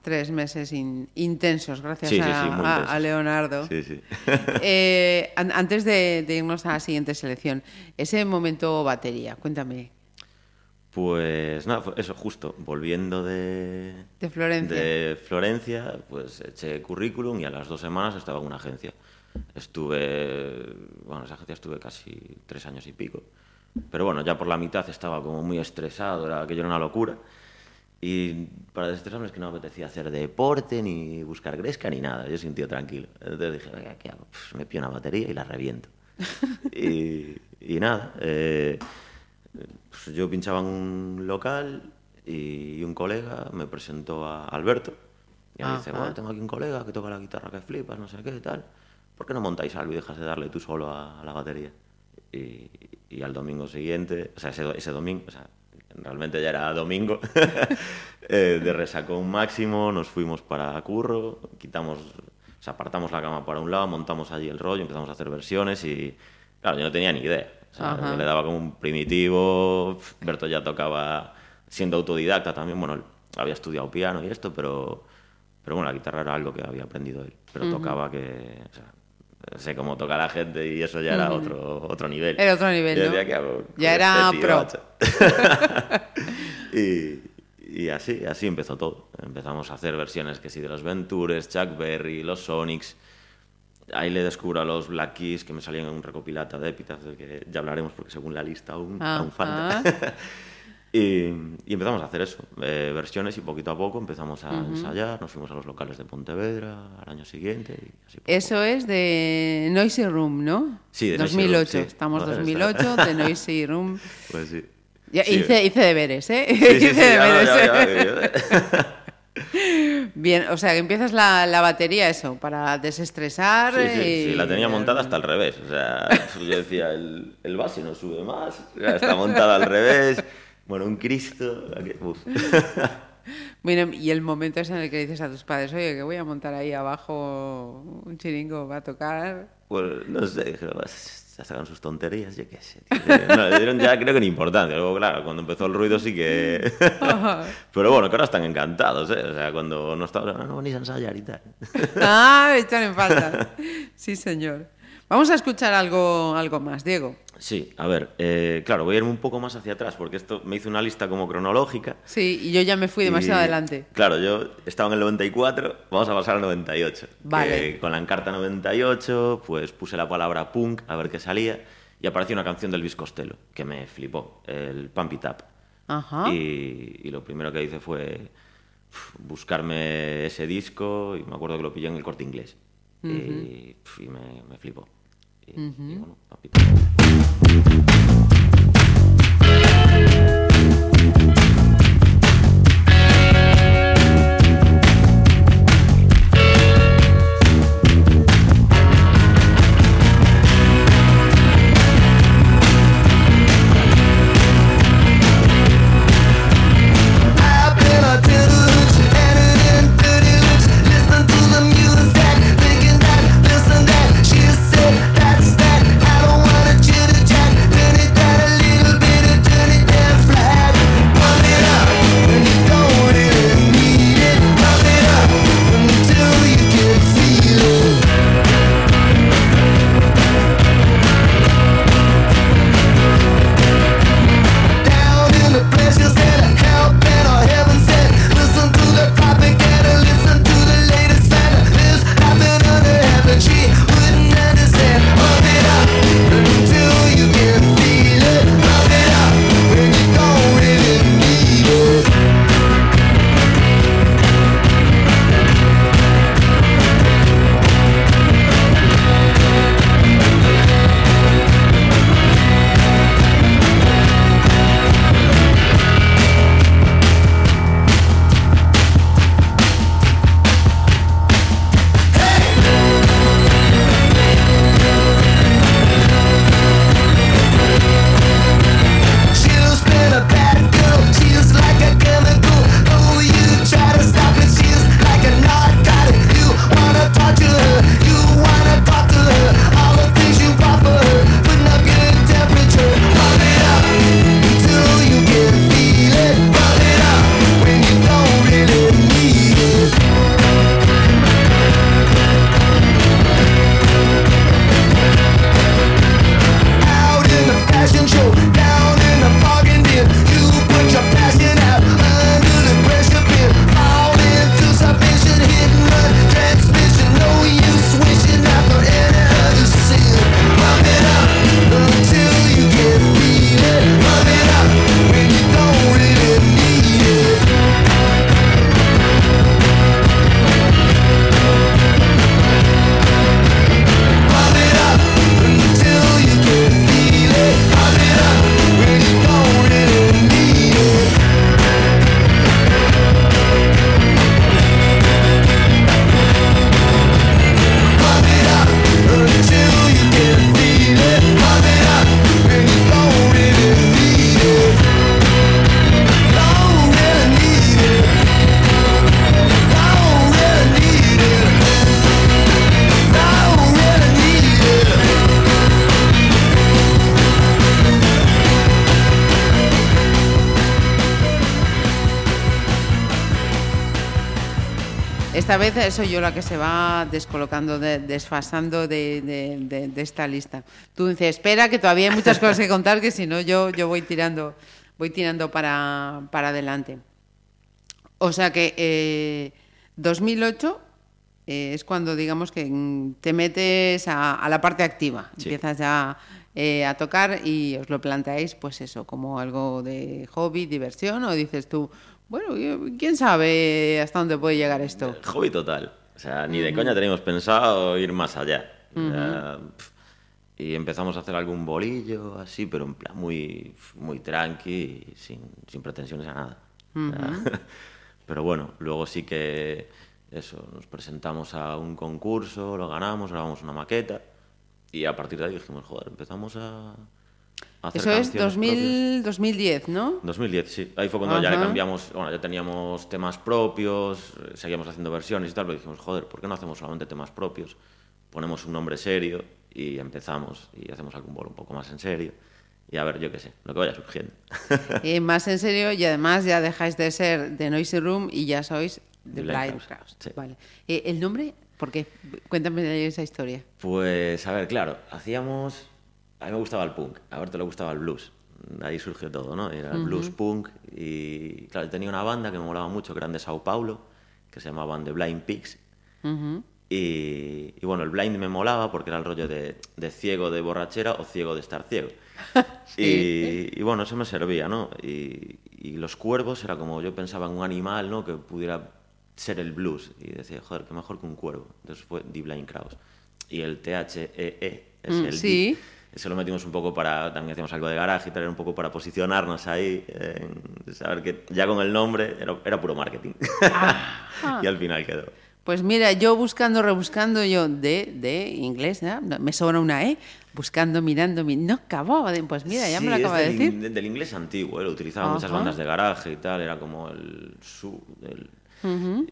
Tres meses in- intensos, gracias Sí, sí, a, sí, muy a- a Leonardo. Sí, sí. Eh, an- antes de, de irnos a la siguiente selección, ese momento batería, cuéntame. Pues nada, eso justo, volviendo de, De Florencia. de Florencia, pues eché currículum y a las dos semanas estaba en una agencia. Estuve, bueno, en esa agencia estuve casi tres años y pico. Pero bueno, ya por la mitad estaba como muy estresado, era, aquello era una locura. Y para desestresarme es que no me apetecía hacer deporte, ni buscar gresca, ni nada. Yo sentía tranquilo. Entonces dije, "Venga, ¿qué hago? Pues me pillo una batería y la reviento. y, y nada, eh, pues yo pinchaba en un local y un colega me presentó a Alberto. Y me dice, Ajá. bueno, tengo aquí un colega que toca la guitarra que flipas, no sé qué, tal. ¿Por qué no montáis algo y dejas de darle tú solo a, a la batería? Y, y al domingo siguiente, o sea, ese, ese domingo, o sea, realmente ya era domingo, eh, de resacón máximo, nos fuimos para Curro, quitamos, o sea, apartamos la cama para un lado, montamos allí el rollo, empezamos a hacer versiones y, claro, yo no tenía ni idea. O sea, le daba como un primitivo, Berto ya tocaba siendo autodidacta también, bueno, había estudiado piano y esto, pero, pero bueno, la guitarra era algo que había aprendido él, pero tocaba que, o sea, sé cómo toca la gente y eso ya era otro, otro nivel. Era otro nivel, Yo ¿no? decía, ¿qué hago con Ya era este pro. y, y así, así empezó todo. Empezamos a hacer versiones que sí de los Ventures, Chuck Berry, los Sonics. Ahí le descubro a los Black Keys que me salían en un recopilata de épitafs del que ya hablaremos porque según la lista aún, aún falta. Ajá. Y, y empezamos a hacer eso, eh, versiones y poquito a poco empezamos a ensayar, nos fuimos a los locales de Pontevedra al año siguiente y así. poco Eso es de Noisy Room, ¿no? Sí, de Noisy 2008. Room, sí. Estamos Joder, 2008, de Noisy Room. Pues sí. Ya, Sí. hice, hice deberes, ¿eh? Sí, hice deberes. ya, ya. Bien, o sea, que empiezas la, la batería, eso, para desestresar. Sí, sí, y- sí, la tenía montada hasta al revés. O sea, yo decía, el, el base no sube más, está montada al revés. Bueno, un Cristo. uf. Bueno, y el momento es en el que dices a tus padres, oye, que voy a montar ahí abajo un chiringo, va a tocar. Pues no sé, dijeron, "Vas, ya sacan sus tonterías, yo qué sé. tío". No, le dieron ya creo que ni importancia. Luego, claro, cuando empezó el ruido sí que... Pero bueno, que ahora están encantados, ¿eh? O sea, cuando no estaba, no, no venís a ensayar y tal. Ah, echan en falta. Sí, señor. Vamos a escuchar algo, algo más, Diego. Sí, a ver, eh, claro, voy a irme un poco más hacia atrás porque esto me hizo una lista como cronológica. Sí, y yo ya me fui demasiado Y, adelante. Claro, yo estaba en el 94, vamos a pasar al 98. Vale. Que con la encarta 98, pues puse la palabra punk a ver qué salía y apareció una canción del Elvis Costello que me flipó, el Pump It Up. Ajá. Y, y lo primero que hice fue buscarme ese disco y me acuerdo que lo pillé en el corte inglés. Y, uf, y me, me flipó. Y, y bueno, Pump Vez soy yo la que se va descolocando, de- desfasando de, de- de- de esta lista. Tú dices, espera, que todavía hay muchas cosas que contar, que si no yo, yo voy tirando, voy tirando para, para adelante. O sea que eh, 2008 eh, es cuando, digamos, que te metes a, a la parte activa. Sí. Empiezas ya eh, a tocar y os lo planteáis, pues eso, como algo de hobby, diversión, o dices tú, bueno, quién sabe hasta dónde puede llegar esto. Hobby total. O sea, ni de coña teníamos pensado ir más allá. Pf, y empezamos a hacer algún bolillo, así, pero en plan muy, muy tranqui, sin, sin pretensiones a nada. Sea, pero bueno, luego sí que eso, nos presentamos a un concurso, lo ganamos, grabamos una maqueta y a partir de ahí dijimos, joder, empezamos a hacer Eso es canciones 2000, 2010, ¿no? 2010, sí. Ahí fue cuando ya le Ajá. cambiamos, bueno, ya teníamos temas propios, eh, seguíamos haciendo versiones y tal, pero dijimos, joder, ¿por qué no hacemos solamente temas propios? Ponemos un nombre serio y empezamos y hacemos algún bolo un poco más en serio. Y a ver, yo qué sé, lo que vaya surgiendo. Eh, más en serio, y además ya dejáis de ser The Noisy Room y ya sois The Blind. Crowd, sí. Vale. Eh, ¿El nombre? ¿Por qué? Cuéntame esa historia. Pues, a ver, claro, hacíamos... A mí me gustaba el punk, a ver, te le gustaba el blues. Ahí surgió todo, ¿no? Era el blues punk y, claro, tenía una banda que me molaba mucho, que eran de Sao Paulo, que se llamaban The Blind Pigs. y, y, bueno, el blind me molaba porque era el rollo de, de ciego de borrachera o ciego de estar ciego. y, y bueno, eso me servía, ¿no? Y, y los cuervos era como yo pensaba en un animal, ¿no? Que pudiera ser el blues. Y decía, joder, qué mejor que un cuervo. Entonces fue The Blind Crowes. Y el T-H-E-E es Mm, el sí. D. Ese lo metimos un poco para, también hacíamos algo de garaje y tal, era un poco para posicionarnos ahí, en saber que ya con el nombre era, era puro marketing. Ah. y al final quedó. Pues mira, yo buscando, rebuscando, yo de, de inglés, ¿no? Me sobra una E, buscando, mirando, mi- no acababa de... Pues mira, ya me lo Sí, acaba de decir. in- del inglés antiguo, ¿eh? lo utilizaban muchas bandas de garaje y tal, era como el su. el-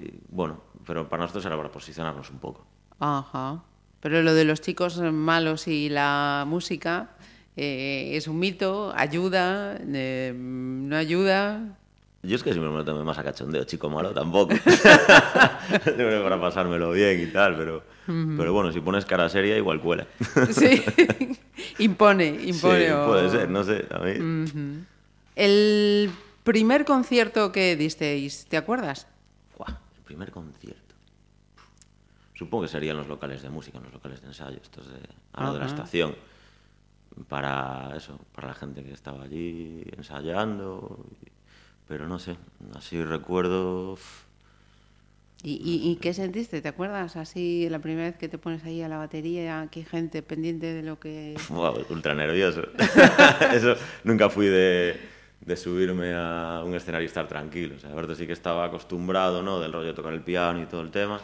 y, bueno, pero para nosotros era para posicionarnos un poco. Ajá. Pero lo de los chicos malos y la música eh, es un mito, ayuda, eh, no ayuda. Yo es que siempre me lo tomé más a cachondeo, chico malo tampoco. Siempre para pasármelo bien y tal, pero, pero bueno, si pones cara seria, igual cuela. Sí, impone, impone. sí, o- puede ser, no sé. A mí. El primer concierto que disteis, ¿te acuerdas? Buah, el primer concierto. Supongo que serían los locales de música, los locales de ensayo, estos de, a lo de la estación. Para eso, para la gente que estaba allí ensayando. y- pero no sé, así recuerdo. ¿Y, y, y qué sentiste? ¿Te acuerdas? Así, la primera vez que te pones ahí a la batería, que gente pendiente de lo que... Wow, ultra nervioso. Eso nunca fui de, de subirme a un escenario y estar tranquilo. O sea, Alberto sí que estaba acostumbrado, ¿no? Del rollo de tocar el piano y todo el tema.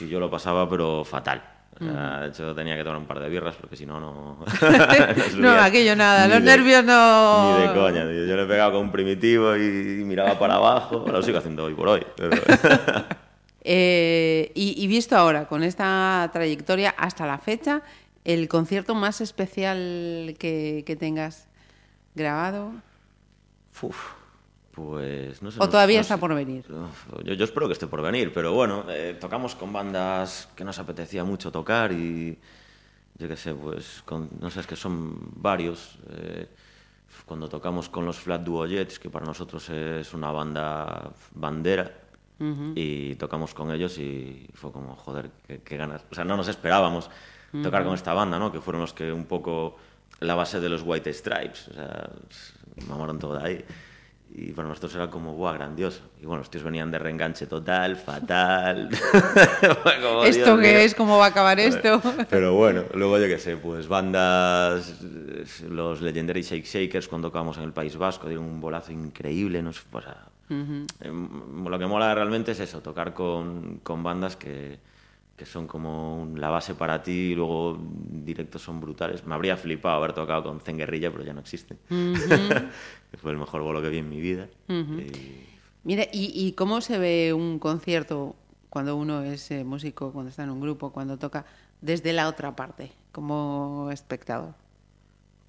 Y yo lo pasaba, pero fatal. O sea, De hecho, tenía que tomar un par de birras porque si no, no. No, aquello nada, Ni los de- nervios no- Ni de coña. tío. Yo le pegaba con un primitivo y, miraba para abajo. Lo sigo haciendo hoy por hoy. pero- Eh, y, y visto ahora, con esta trayectoria hasta la fecha, el concierto más especial que, que tengas grabado, Uf, pues no sé. o todavía no está por venir. Yo, yo espero que esté por venir, pero bueno, eh, tocamos con bandas que nos apetecía mucho tocar y yo qué sé, pues con- no sé, es que son varios. eh, cuando tocamos con los Flat Duo Jets, que para nosotros es una banda bandera, y tocamos con ellos y fue como, joder, qué, qué ganas. O sea, no nos esperábamos tocar con esta banda, ¿no? Que fueron los que un poco la base de los White Stripes, o sea, mamaron todo de ahí. Y para nosotros era como, ¡buah, grandioso! Y bueno, los tíos venían de reenganche total, fatal. Como, ¿Esto qué es? ¿Cómo va a acabar esto? Pero bueno, luego yo qué sé, pues bandas, los Legendary Shake Shakers cuando tocábamos en el País Vasco, dieron un bolazo increíble. Nos, o sea, eh, Lo que mola realmente es eso, tocar con, con bandas que, que son como la base para ti y luego directos son brutales. Me habría flipado haber tocado con Zen Guerrilla, pero ya no existe. que fue el mejor bolo que vi en mi vida. Y- Mira, ¿y, y cómo se ve un concierto cuando uno es eh, músico, cuando está en un grupo, cuando toca, desde la otra parte, como espectador?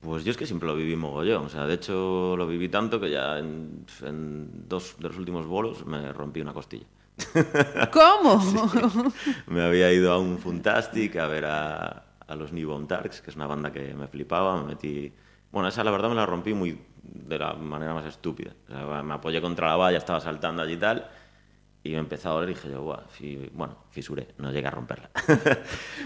Pues yo es que siempre lo viví mogollón. O sea, de hecho lo viví tanto que ya en, en dos de los últimos bolos me rompí una costilla. ¿Cómo? me había ido a un Funtastic a ver a, a los Newborn Tarks, que es una banda que me flipaba. Me metí. Bueno, esa la verdad me la rompí muy de la manera más estúpida. O sea, me apoyé contra la valla, estaba saltando allí y tal. y me empezó a doler y dije yo, "Buah, fi- bueno, fisuré, no llegué a romperla.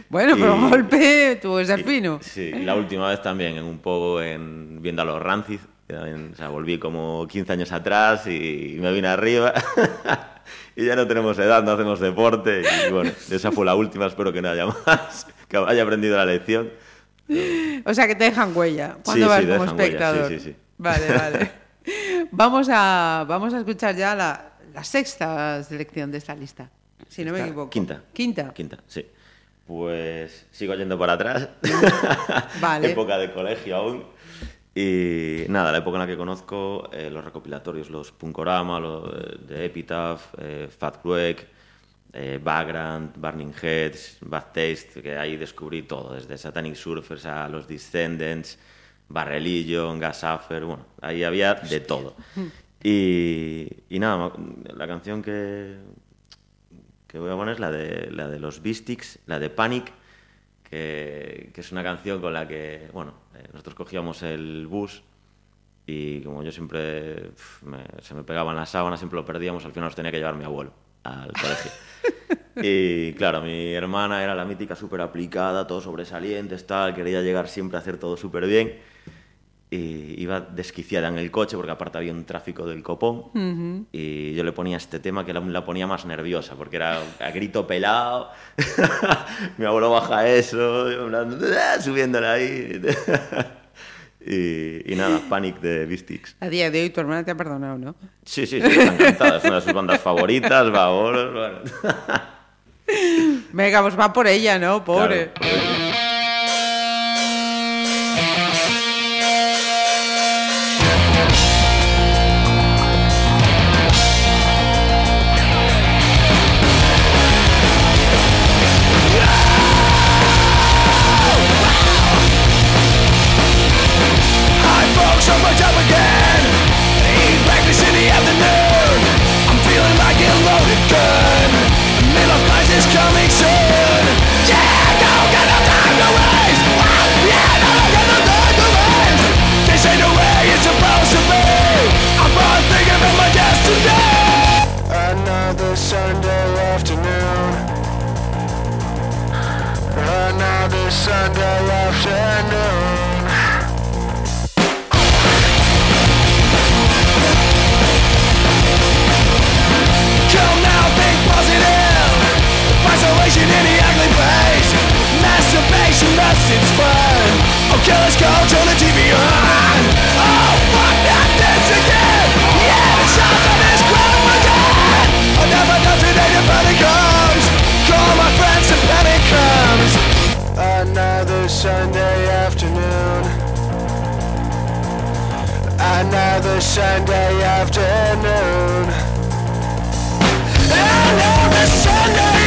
Bueno, pero Y- golpe tuvo que ser fino. Sí, y la última vez también, en un poco en viendo a los Rancid, también, o sea, volví como 15 años atrás y me vine arriba. y ya no tenemos edad, no hacemos deporte. Y bueno, esa fue la última, espero que no haya más, que haya aprendido la lección. O sea, que te dejan huella cuando Sí, vas sí, como dejan huella, espectador. sí, sí, sí. Vale, vale. vamos, a, vamos a escuchar ya la, la sexta selección de esta lista, si no me equivoco. Quinta. Quinta. Quinta, sí. Pues sigo yendo para atrás. Vale. época de colegio aún. Y nada, la época en la que conozco eh, los recopilatorios, los Punkorama, los eh, de Epitaph, eh, Fat Quake, eh, Vagrant, Burning Heads, Bad Taste, que ahí descubrí todo, desde Satanic Surfers a los Descendants, Bad Religion, Gasaffer, bueno, ahí había de todo. Y, y nada, la canción que, que voy a poner es la de, la de los Beastics, la de Panic, que, que es una canción con la que, bueno, eh, nosotros cogíamos el bus y como yo siempre uf, me- se me pegaban las sábanas, siempre lo perdíamos, al final los tenía que llevar mi abuelo al colegio. Y claro, mi hermana era la mítica súper aplicada, todo sobresaliente, tal, quería llegar siempre a hacer todo súper bien. Y iba desquiciada en el coche porque aparte había un tráfico del copón y yo le ponía este tema que la, la ponía más nerviosa porque era a grito pelado mi abuelo baja eso "Ah", subiéndola ahí y, y nada Panic de Beastix A día de hoy tu hermana te ha perdonado, ¿no? sí sí sí está encantada es una de sus bandas favoritas va bueno. Venga, pues va por ella, ¿no? Pobre. Claro, Another Sunday afternoon. Another Sunday afternoon. Come now, think positive. Isolation in the ugly face. Masturbation, its fun. Okay, let's go, turn the TV on. Uh-huh. Another Sunday afternoon. Another Sunday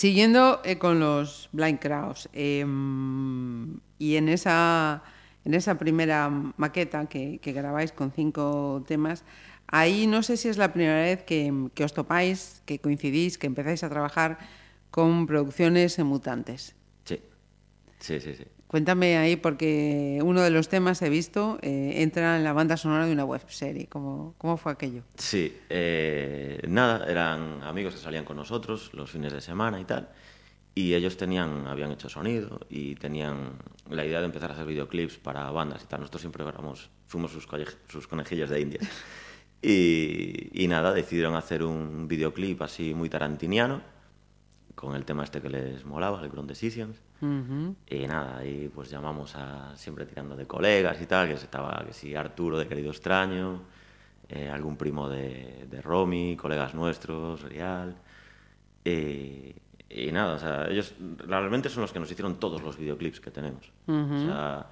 Siguiendo eh, con los Blind Crowds, eh, y en esa, en esa primera maqueta que, que grabáis con cinco temas, ahí no sé si es la primera vez que, que os topáis, que coincidís, que empezáis a trabajar con producciones mutantes. sí sí sí sí Cuéntame ahí, porque uno de los temas he visto eh, entra en la banda sonora de una web serie. ¿Cómo, cómo fue aquello? Sí, eh, nada, eran amigos que salían con nosotros los fines de semana y tal. Y ellos tenían, habían hecho sonido y tenían la idea de empezar a hacer videoclips para bandas y tal. Nosotros siempre éramos, fuimos sus, conejillos de India. Y, y nada, decidieron hacer un videoclip así muy tarantiniano, con el tema este que les molaba, el Ground Decisions. Y nada, y pues llamamos a, siempre tirando de colegas y tal, que estaba, que sí, Arturo de Querido Extraño, eh, algún primo de, de Romy, colegas nuestros, Real. Y, y nada, o sea, ellos realmente son los que nos hicieron todos los videoclips que tenemos. O sea,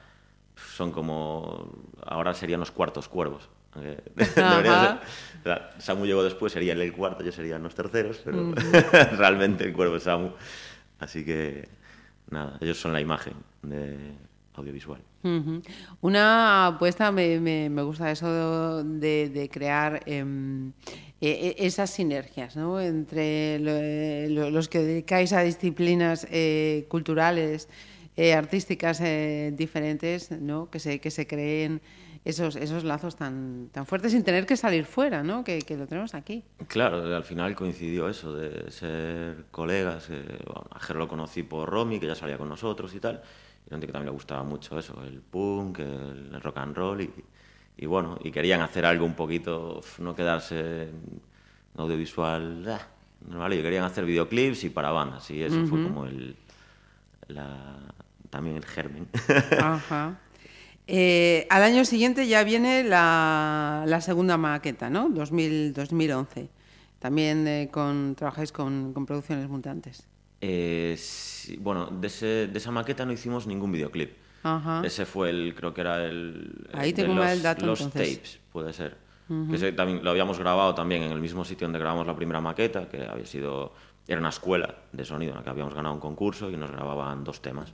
son como, ahora serían los cuartos cuervos. debería ser- sea, Samu llegó después, sería él el cuarto, yo serían los terceros, pero realmente el cuervo es Samu. Así que, nada, ellos son la imagen de audiovisual. Una apuesta, me, me- me gusta eso de, de crear em, e- e- esas sinergias ¿no? entre lo- eh, lo- los que dedicáis a disciplinas eh, culturales, eh, artísticas eh, diferentes, ¿no? que, se, que se creen esos, esos lazos tan, tan fuertes sin tener que salir fuera, ¿no? que, que lo tenemos aquí. Claro, al final coincidió eso de ser colegas. eh, bueno, a Ger lo conocí por Romy, que ya salía con nosotros y tal. Y gente que también le gustaba mucho eso, el punk, el, rock and roll. Y, y bueno, y querían hacer algo un poquito, no quedarse en audiovisual ah, normal. Y querían hacer videoclips y para bandas. Y eso fue como el, la, también el germen. Ajá. Eh, al año siguiente ya viene la, la segunda maqueta, ¿no? 2000, 2011. También eh, con, trabajáis con, con producciones mutantes. Eh, sí, bueno, de, ese- de esa maqueta no hicimos ningún videoclip. Ajá. Ese fue el, creo que era el... Ahí tengo los, el dato, Los entonces. tapes, puede ser. Que también lo habíamos grabado también en el mismo sitio donde grabamos la primera maqueta, que había sido... Era una escuela de sonido en la que habíamos ganado un concurso y nos grababan dos temas.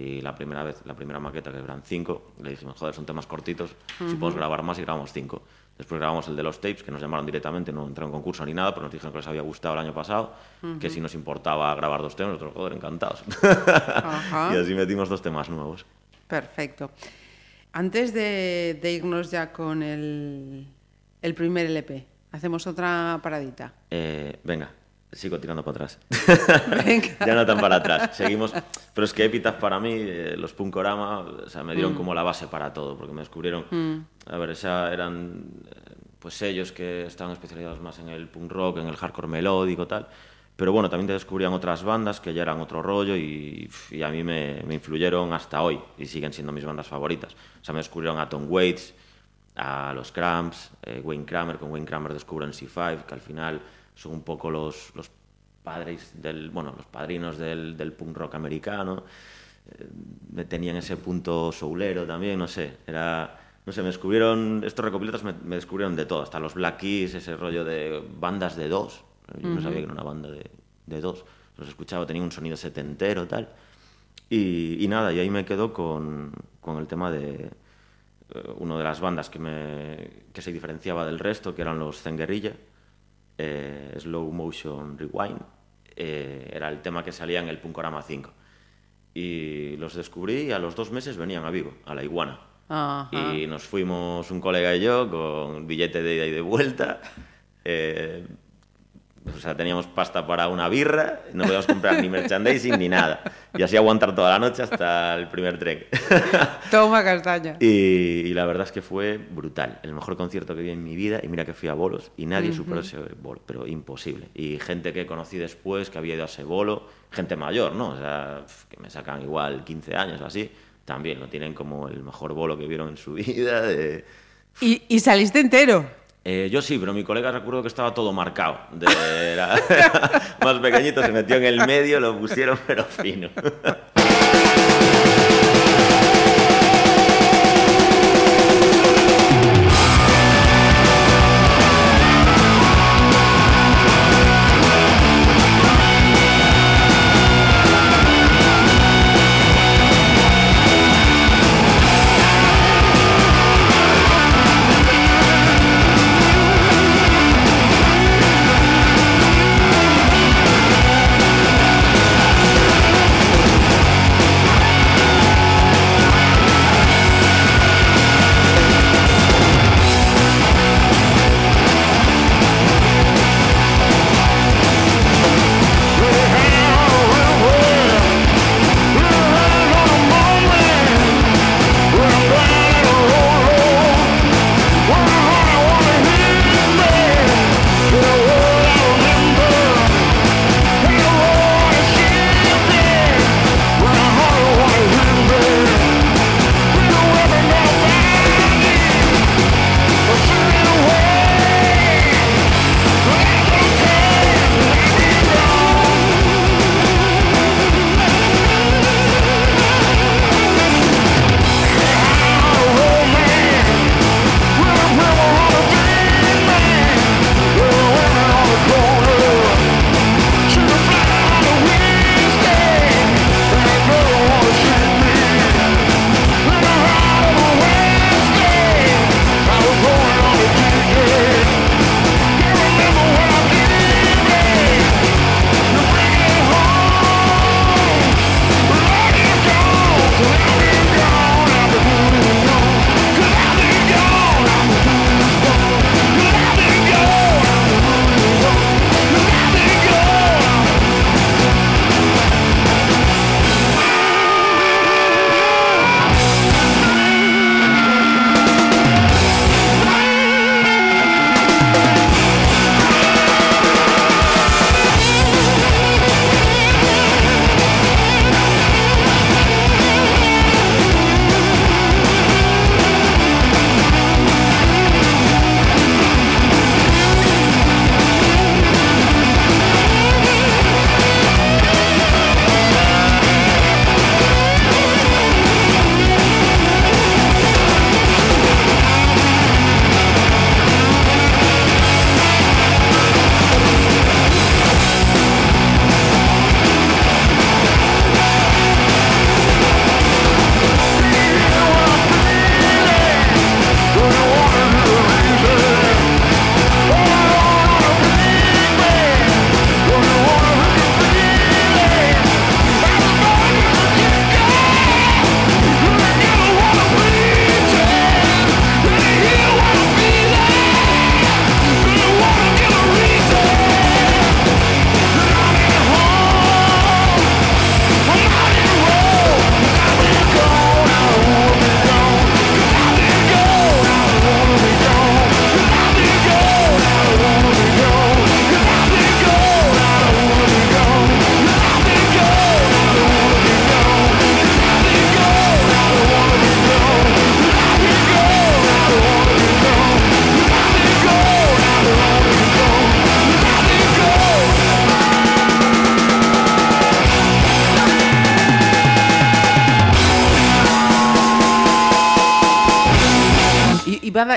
Y la primera vez, la primera maqueta, que eran cinco, le dijimos, joder, son temas cortitos, si podemos grabar más y grabamos cinco. Después grabamos el de los tapes, que nos llamaron directamente, no entró en concurso ni nada, pero nos dijeron que les había gustado el año pasado, que si nos importaba grabar dos temas, nosotros, joder, encantados. Y así metimos dos temas nuevos. Perfecto. Antes de, de irnos ya con el, el primer LP, hacemos otra paradita. Eh, venga, sigo tirando para atrás. Venga. ya no tan para atrás. Seguimos. Pero es que Epitaph para mí, eh, los Punkorama, o sea, me Mm. dieron como la base para todo, porque me descubrieron. A ver, esa eran eh, pues ellos que estaban especializados más en el punk rock, en el hardcore melódico, tal. Pero bueno, también te descubrían otras bandas que ya eran otro rollo y, y a mí me, me influyeron hasta hoy y siguen siendo mis bandas favoritas. O sea, me descubrieron a Tom Waits, a los Cramps, eh, Wayne Kramer, con Wayne Kramer descubren C5, que al final son un poco los, los padres del, bueno, los padrinos del, del punk rock americano. Eh, tenían ese punto soulero también, no sé, era, no sé, me descubrieron, estos recopilatos me, me descubrieron de todo, hasta los Black Keys, ese rollo de bandas de dos, yo no sabía que era una banda de, de dos, los escuchaba, tenía un sonido setentero, tal, y, y nada, y ahí me quedo con, con el tema de eh, una de las bandas que, me, que se diferenciaba del resto, que eran los Zen Guerrilla, eh, Slow Motion Rewind, eh, era el tema que salía en el Punkorama 5. Y los descubrí y a los dos meses venían a Vigo, a la Iguana. Ajá. Y nos fuimos un colega y yo con billete de ida y de vuelta. eh, o sea, teníamos pasta para una birra, no podíamos comprar ni merchandising ni nada. Y así aguantar toda la noche hasta el primer tren. Toma castaña. Y, y la verdad es que fue brutal. El mejor concierto que vi en mi vida. Y mira que fui a bolos y nadie superó ese bolo, pero imposible. Y gente que conocí después, que había ido a ese bolo, gente mayor, ¿no? O sea, que me sacan igual 15 años o así, también lo tienen como el mejor bolo que vieron en su vida. de- Y, y saliste entero. Eh, yo sí, pero mi colega recuerdo que estaba todo marcado. De- más pequeñito, se metió en el medio, lo pusieron, pero fino.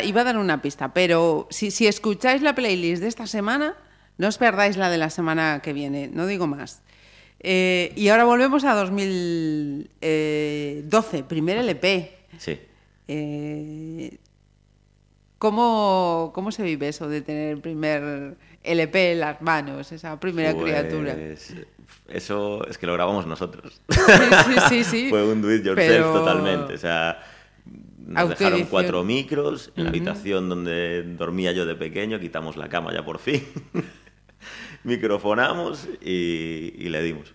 a iba a dar una pista, pero si, si escucháis la playlist de esta semana, no os perdáis la de la semana que viene, no digo más. Eh, y ahora volvemos a 2012, primer LP. Sí. Eh, ¿cómo, ¿Cómo se vive eso de tener el primer LP en las manos, esa primera Pues, criatura? Eso es que lo grabamos nosotros. Sí, sí, sí, sí. Fue un do it yourself Pero- totalmente. O sea, nos dejaron cuatro micros en la habitación donde dormía yo de pequeño, quitamos la cama ya por fin, microfonamos y, y le dimos.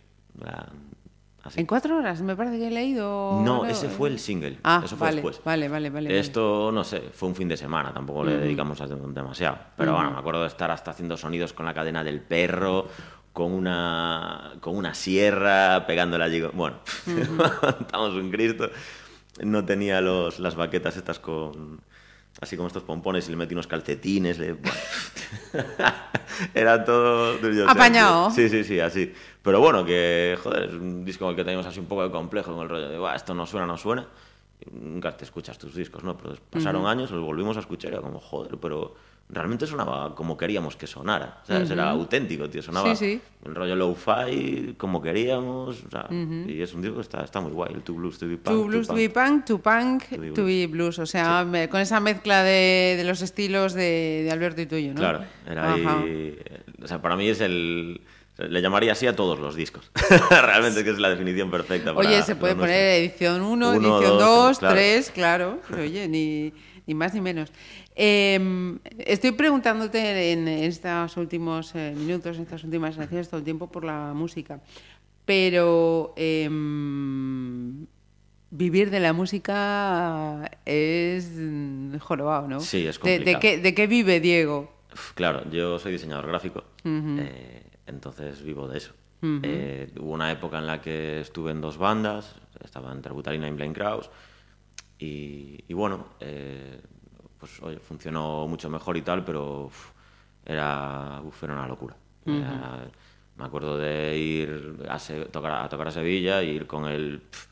Así. ¿En cuatro horas? Me parece que he leído. No, ese fue el single. Ah, Eso fue vale, después. vale, vale, vale. Esto, no sé, fue un fin de semana, tampoco le dedicamos a- demasiado. Pero bueno, me acuerdo de estar hasta haciendo sonidos con la cadena del perro, con una, con una sierra, pegándola allí. Bueno, estamos un Cristo. No tenía los, las baquetas estas con. Así como estos pompones y le metí unos calcetines. le- bueno. Era todo. yourself. Apañado. Sí, sí, sí, así. Pero bueno, que, joder, es un disco que teníamos así un poco de complejo con el rollo de, "Buah, esto no suena, no suena. Y nunca te escuchas tus discos, ¿no? Pero pasaron años, los volvimos a escuchar y era como, joder, pero realmente sonaba como queríamos que sonara. O sea, Era auténtico, tío. Sonaba Sí, sí. el rollo low-fi como queríamos. o sea, Y es un disco que está, está muy guay. El Two Blues, To Be Punk. To blues, to be punk, to punk, To be to be blues. O sea, con esa mezcla de, de los estilos de, de Alberto y tuyo, ¿no? Claro, era ahí. O sea, para mí es el. Le llamaría así a todos los discos. Realmente es que es la definición perfecta. Para Oye, se puede poner edición 1, Uno, edición dos, 2, claro. 3, claro. Pero, Oye, ni, ni más ni menos. Eh, estoy preguntándote en estos últimos eh, minutos, en estas últimas secciones, todo el tiempo por la música. Pero eh, vivir de la música es jorobado, ¿no? Sí, es ¿De- ¿De, complicado. qué, de qué vive Diego? Claro, yo soy diseñador gráfico, eh, entonces vivo de eso. Eh, hubo una época en la que estuve en dos bandas, estaba en Terbutalina y Blaine Kraus, y, y bueno, pues oye, funcionó mucho mejor y tal, pero uf, era, uf, era una locura. Era- me acuerdo de ir a, Se- tocar, a tocar a Sevilla y ir con el... pf,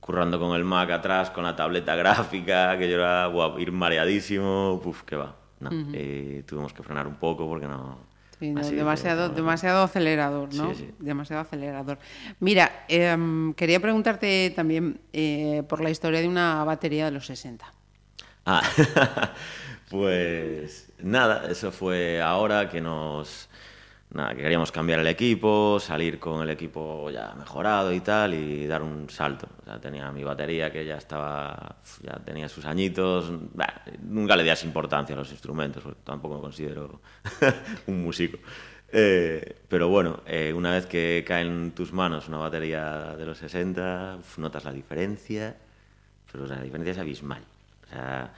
currando con el Mac atrás, con la tableta gráfica, que yo era, ir mareadísimo, puf, que va. No, eh, tuvimos que frenar un poco porque no... Sí, no, así que, demasiado, demasiado acelerador, ¿no? Sí, sí. Demasiado acelerador. Mira, em, quería preguntarte también eh, por la historia de una batería de los 60. Ah, pues nada, eso fue ahora que nos... Nada, que queríamos cambiar el equipo, salir con el equipo ya mejorado y tal, y dar un salto. O sea, tenía mi batería que ya estaba, ya tenía sus añitos. Nunca le das importancia a los instrumentos, tampoco me considero un músico. Eh, pero bueno, eh, una vez que cae en tus manos una batería de los 60, uf, notas la diferencia, pero la diferencia es abismal. O sea,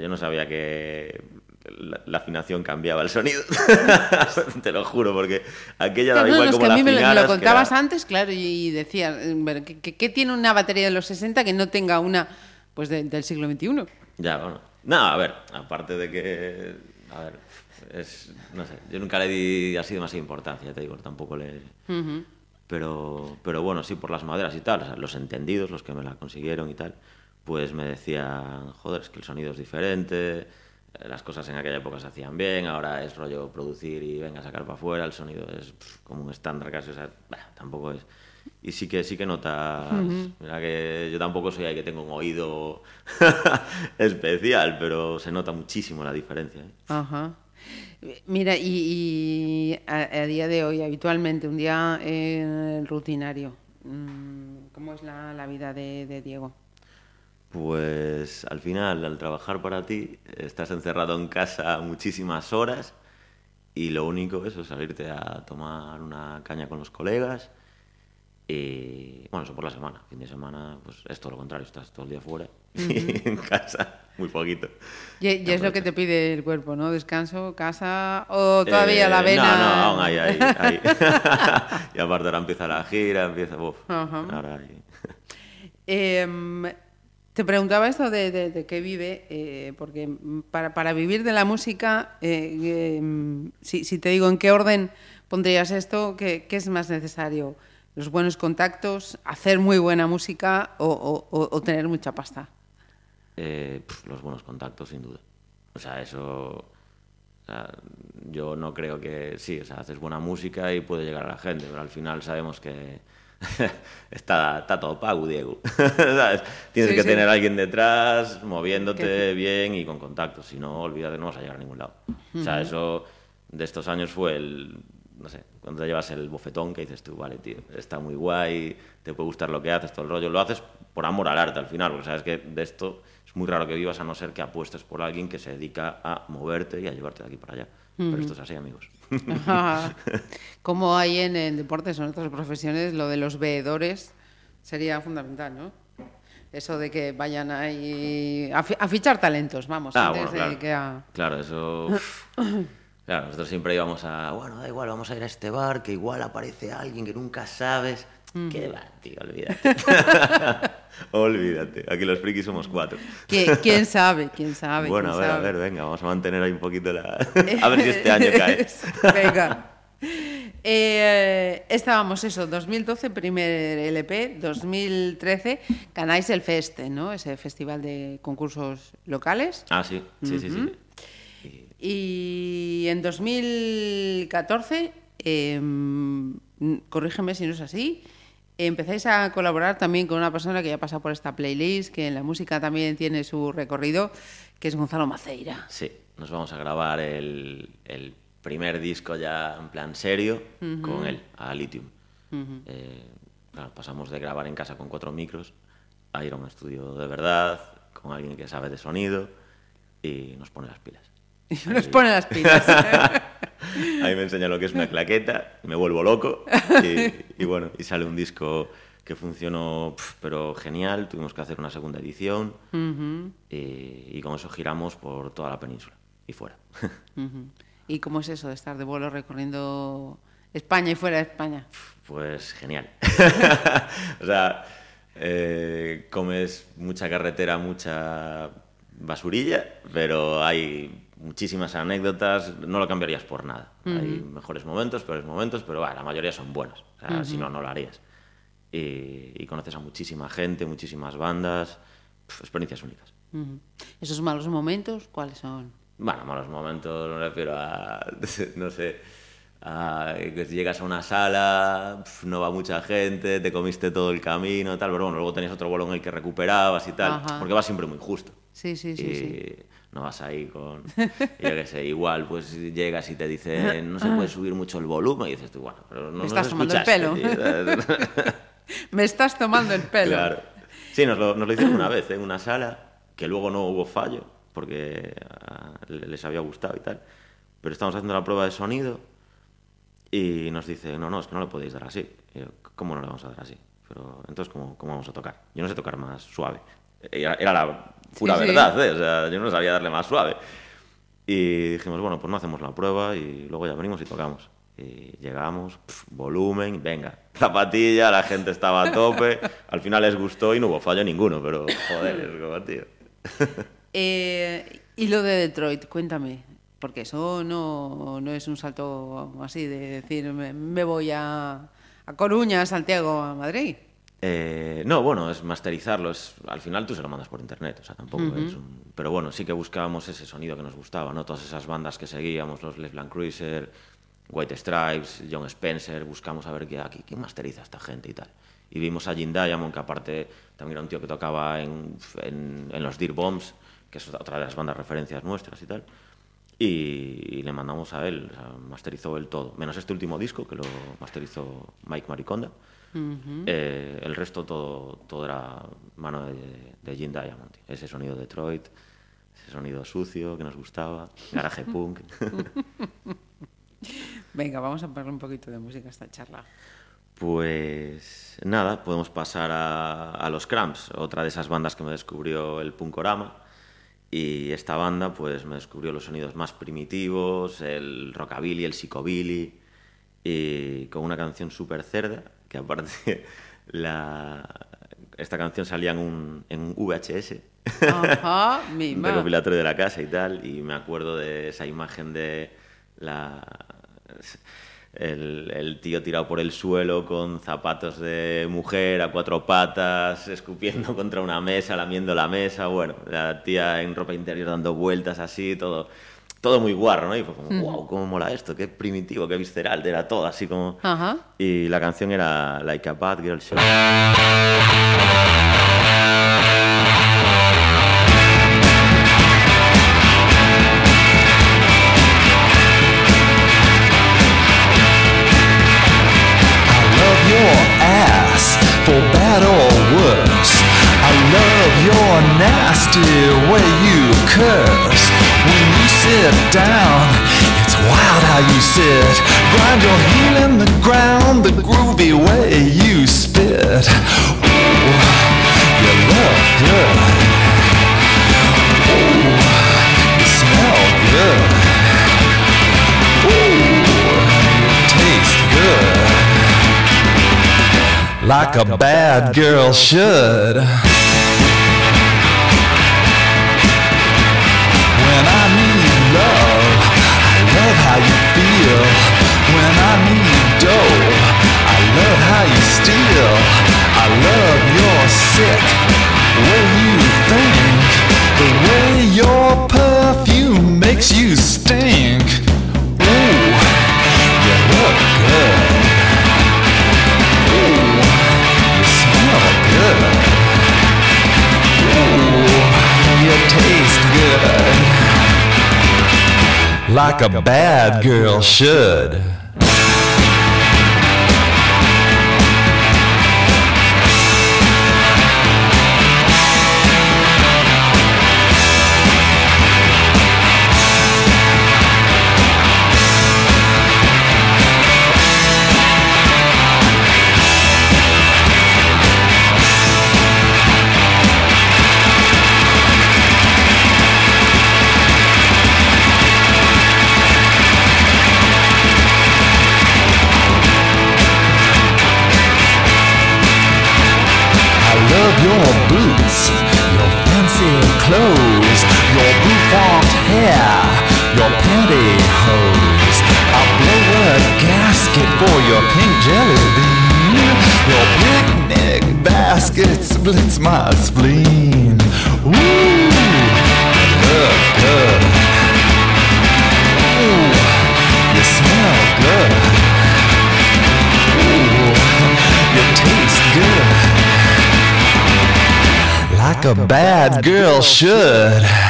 yo no sabía que la, la afinación cambiaba el sonido. Te lo juro, porque aquella daba No, no, igual es como a la mí me lo, contabas era- antes, claro, y decías, bueno, ¿qué, tiene una batería de los 60 que no tenga una pues de- del siglo XXI? Ya, bueno. No, a ver, aparte de que. A ver, es. No sé, yo nunca le di así demasiada importancia, te digo, tampoco le. Pero, pero bueno, sí, por las maderas y tal, o sea, los entendidos, los que me la consiguieron y tal, pues me decían, joder, es que el sonido es diferente, eh, las cosas en aquella época se hacían bien, ahora es rollo producir y venga a sacar para afuera, el sonido es como un estándar casi, o sea, bah, tampoco es. Y sí que sí que notas, mira que yo tampoco soy ahí que tengo un oído especial, pero se nota muchísimo la diferencia. ¿eh? Ajá. Mira, y, y a, a día de hoy, habitualmente, un día eh, rutinario, mm, ¿cómo es la, la vida de, de Diego? Pues al final, al trabajar para ti, estás encerrado en casa muchísimas horas y lo único es salirte a tomar una caña con los colegas y, bueno, eso por la semana. Fin de semana, pues es todo lo contrario, estás todo el día fuera y en casa muy poquito. Y, y es lo que te pide el cuerpo, ¿no? Descanso, casa o todavía Eh, la vena. No, no, aún hay, hay, hay. y aparte ahora empieza la gira, empieza... uf, ahora hay- Em, te preguntaba esto de, de- qué vive, eh, porque para, para vivir de la música, eh, em, si, si te digo en qué orden pondrías esto, ¿qué, qué es más necesario? ¿Los buenos contactos, hacer muy buena música o, o- tener mucha pasta? Eh, los buenos contactos, sin duda. O sea, eso... yo no creo que... Sí, o sea, haces buena música y puede llegar a la gente, pero al final sabemos que está, está todo pago, Diego. ¿Sabes? Tienes Sí, que sí. tener a alguien detrás, moviéndote bien y con contactos. Si no, olvídate, no vas a llegar a ningún lado. O sea, eso de estos años fue el... No sé, cuando te llevas el bofetón que dices tú, vale, tío, está muy guay, te puede gustar lo que haces, todo el rollo. Lo haces por amor al arte al final, porque sabes que de esto es muy raro que vivas a no ser que apuestes por alguien que se dedica a moverte y a llevarte de aquí para allá. Pero esto es así, amigos. Como hay en, en deportes o en otras profesiones, lo de los veedores sería fundamental, ¿no? Eso de que vayan ahí a, fi- a fichar talentos, vamos, Ah, antes bueno, de que a... Claro, eso. Claro, nosotros siempre íbamos a. Bueno, da igual, vamos a ir a este bar, que igual aparece alguien que nunca sabes. ¿Qué va, tío? Olvídate. olvídate. Aquí los frikis somos cuatro. ¿Qui- ¿Quién sabe? ¿Quién sabe? bueno, a ver, a ver, venga, vamos a mantener ahí un poquito la. a ver si este año cae. Venga. Eh, estábamos eso, 2012 primer LP, 2013 ganáis el Feste, ¿no? Ese festival de concursos locales. Ah, sí, sí, sí, sí. Y en 2014, eh, corrígeme si no es así, empezáis a colaborar también con una persona que ya ha pasado por esta playlist, que en la música también tiene su recorrido, que es Gonzalo Maceira. Sí, nos vamos a grabar el, el primer disco ya en plan serio con él, a Lithium. Eh, claro, pasamos de grabar en casa con cuatro micros a ir a un estudio de verdad, con alguien que sabe de sonido y nos pone las pilas. Y nos pone las pilas. Ahí me enseña lo que es una claqueta, me vuelvo loco y, y bueno, y sale un disco que funcionó pero genial, tuvimos que hacer una segunda edición y, y con eso giramos por toda la península y fuera. ¿Y cómo es eso de estar de vuelo recorriendo España y fuera de España? Pues genial. o sea, eh, comes mucha carretera, mucha basurilla, pero hay muchísimas anécdotas, no lo cambiarías por nada. Hay mejores momentos, peores momentos, pero bah, la mayoría son buenos. O sea, si no, no lo harías. Y, y conoces a muchísima gente, muchísimas bandas, experiencias únicas. Ujú. ¿Esos malos momentos cuáles son? Bueno, malos momentos, me refiero a, no sé, a que llegas a una sala, pf, no va mucha gente, te comiste todo el camino, tal, pero bueno, luego tenías otro vuelo en el que recuperabas y tal, Ajá. porque vas siempre muy justo. Sí, sí, sí, y sí. No vas ahí con, yo qué sé, igual pues llegas y te dicen, no se puede subir mucho el volumen, y dices tú, bueno, pero no Me estás tomando el pelo. tío". Me estás tomando el pelo. Claro. Sí, nos lo, nos lo hicieron una vez en una sala, que luego no hubo fallo, porque ah, le- les había gustado y tal. Pero estábamos haciendo la prueba de sonido y nos dice, no, no, es que no lo podéis dar así. Y yo, ¿cómo no le vamos a dar así? Pero entonces, ¿cómo, cómo vamos a tocar? Yo no sé tocar más suave. Era, era la pura Sí, sí. verdad, ¿eh? O sea, yo no sabía darle más suave. Y dijimos, bueno, pues no hacemos la prueba y luego ya venimos y tocamos. Y llegamos, pf, volumen, venga, zapatilla, la gente estaba a tope. Al final les gustó y no hubo fallo ninguno, pero joder, es como, tío. Eh, y lo de Detroit, cuéntame. Porque eso no, no es un salto así de decir, me, me voy a, a Coruña, a Santiago, a Madrid. Eh, no, bueno, es masterizarlo. Es, al final tú se lo mandas por internet, o sea, tampoco es un... Pero bueno, sí que buscábamos ese sonido que nos gustaba, ¿no? Todas esas bandas que seguíamos, los Les Blanc Cruiser, White Stripes, John Spencer, buscamos a ver qué aquí, quién masteriza a esta gente y tal. Y vimos a Jim Diamond, que aparte también era un tío que tocaba en, en, en los Deer Bombs, que es otra de las bandas referencias nuestras y tal. Y, y le mandamos a él, o sea, masterizó él todo, menos este último disco que lo masterizó Mike Mariconda. Eh, el resto todo, todo era mano de, de Jim Diamond. Ese sonido Detroit, ese sonido sucio que nos gustaba, garaje punk. Venga, vamos a ponerle un poquito de música a esta charla. Pues nada, podemos pasar a, a los Cramps, otra de esas bandas que me descubrió el Punkorama. Y esta banda pues me descubrió los sonidos más primitivos, el rockabilly, el psicobilly, y con una canción súper cerda, que aparte la, esta canción salía en un, en un VHS, Ajá, mi un ma. recopilatorio de la casa y tal, y me acuerdo de esa imagen de la... el, el tío tirado por el suelo con zapatos de mujer a cuatro patas, escupiendo contra una mesa, lamiendo la mesa, bueno, la tía en ropa interior dando vueltas así, todo, todo muy guarro, ¿no? Y fue como, wow, cómo mola esto, qué primitivo, qué visceral, era todo así como... Ajá. Y la canción era Like a Bad Girl Show. I love your ass, for bad or worse. I love your nasty way you curse. Sit down, it's wild how you sit. Grind your heel in the ground, the groovy way you spit. Ooh, you look good. Ooh, you smell good. Ooh, you taste good like a bad girl should. Love how you feel. When I need dough, I love how you steal. I love your sick way you think, the way your perfume makes you stink. Ooh, you look good. You smell good. Ooh, you taste good. Like a bad girl should. Bad girl should. Bad,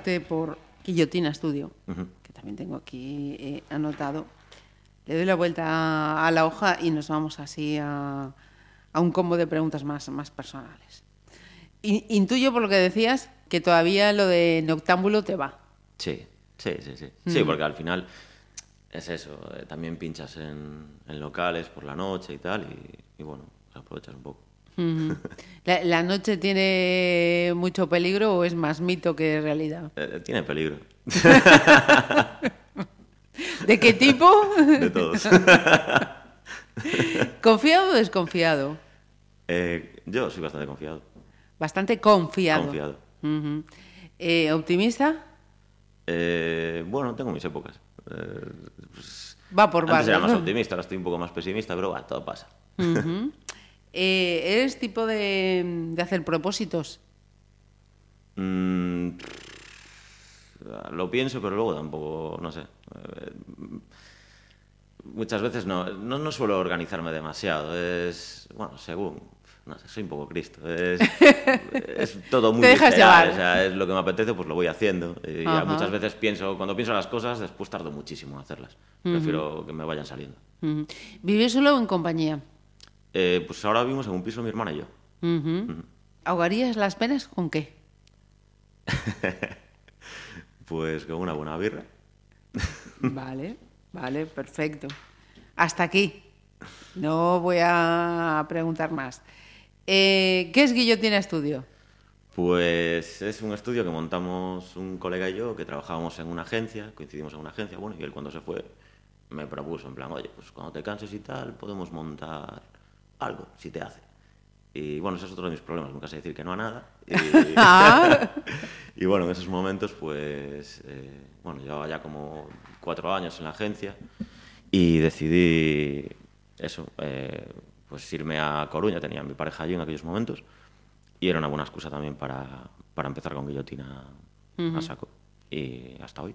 preguntarte por Guillotina Studio, que también tengo aquí eh, anotado, le doy la vuelta a la hoja y nos vamos así a, a un combo de preguntas más, más personales. In- intuyo por lo que decías que todavía lo de Noctámbulo te va. Sí, sí, sí, sí. Sí, porque al final es eso. eh, también pinchas en, en locales por la noche y tal, y, y bueno, aprovechas un poco. ¿La, la noche tiene mucho peligro o es más mito que realidad? Eh, tiene peligro. ¿De qué tipo? De todos. ¿Confiado o desconfiado? Eh, yo soy bastante confiado. Bastante confiado. Confiado. Eh, ¿Optimista? Eh, bueno, tengo mis épocas. Eh, Va por antes era barrios, más ¿no? optimista, ahora estoy un poco más pesimista, pero bueno, todo pasa. Ujú. Eh, ¿Eres tipo de, de hacer propósitos? Mm, lo pienso, pero luego tampoco, no sé. Eh, muchas veces no, no, no suelo organizarme demasiado. Es, bueno, según, no sé, soy un poco Cristo. Es, es todo muy Te dejas llevar. o sea, es lo que me apetece, pues lo voy haciendo. Y ya Ajá. muchas veces pienso, cuando pienso las cosas, después tardo muchísimo en hacerlas. Prefiero que me vayan saliendo. Ujú. ¿Vivir solo o en compañía? Eh, pues ahora vivimos en un piso mi hermana y yo. Ujú. ¿Ahogarías las penas con qué? Pues con una buena birra. Vale, vale, perfecto. Hasta aquí. No voy a preguntar más. Eh, ¿Qué es Guillotina Estudio? Pues es un estudio que montamos un colega y yo, que trabajábamos en una agencia, coincidimos en una agencia, bueno, y él cuando se fue me propuso, en plan, oye, pues cuando te canses y tal, podemos montar algo, si te hace. Y bueno, ese es otro de mis problemas, nunca sé decir que no a nada. Y, y bueno, en esos momentos, pues, eh, bueno, llevaba ya como cuatro años en la agencia y decidí eso, eh, pues irme a Coruña, tenía a mi pareja allí en aquellos momentos y era una buena excusa también para, para empezar con guillotina a saco. Y hasta hoy.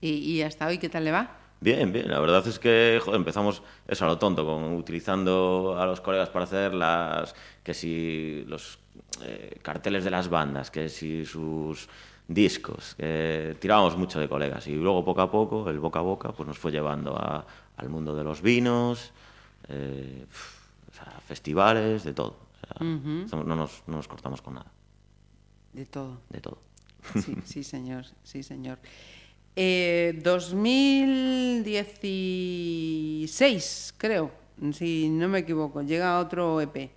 ¿Y, y hasta hoy qué tal le va? Bien, bien. La verdad es que joder, empezamos eso a lo tonto, con utilizando a los colegas para hacer las que si los eh, carteles de las bandas, que si sus discos, que tirábamos mucho de colegas y luego poco a poco el boca a boca pues nos fue llevando a- al mundo de los vinos, eh, o sea, festivales, de todo. O sea, estamos- no, nos, no nos cortamos con nada, De todo. de todo. Sí, sí, señor, sí, señor. Eh, 2016, creo, si no me equivoco, llega otro EP,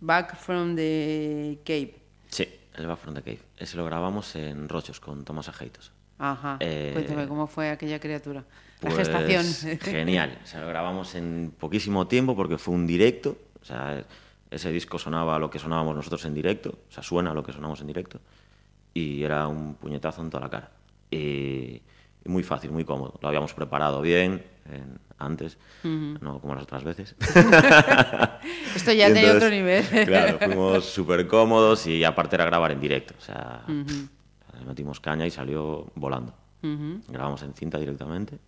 Back from the Cape. Sí, el Back from the Cave. Ese lo grabamos en Rochos con Tomás Ajeitos. Ajá, Eh, cuéntame cómo fue aquella criatura. La Pues, gestación. Genial. O sea, lo grabamos en poquísimo tiempo porque fue un directo. O sea, ese disco sonaba lo que sonábamos nosotros en directo. O sea, suena lo que sonamos en directo. Y era un puñetazo en toda la cara. Y, y muy fácil, muy cómodo. Lo habíamos preparado bien en- antes, no como las otras veces. Esto ya tenía otro nivel. Claro, fuimos súper cómodos y aparte era grabar en directo. O sea, le metimos caña y salió volando. Grabamos en cinta directamente.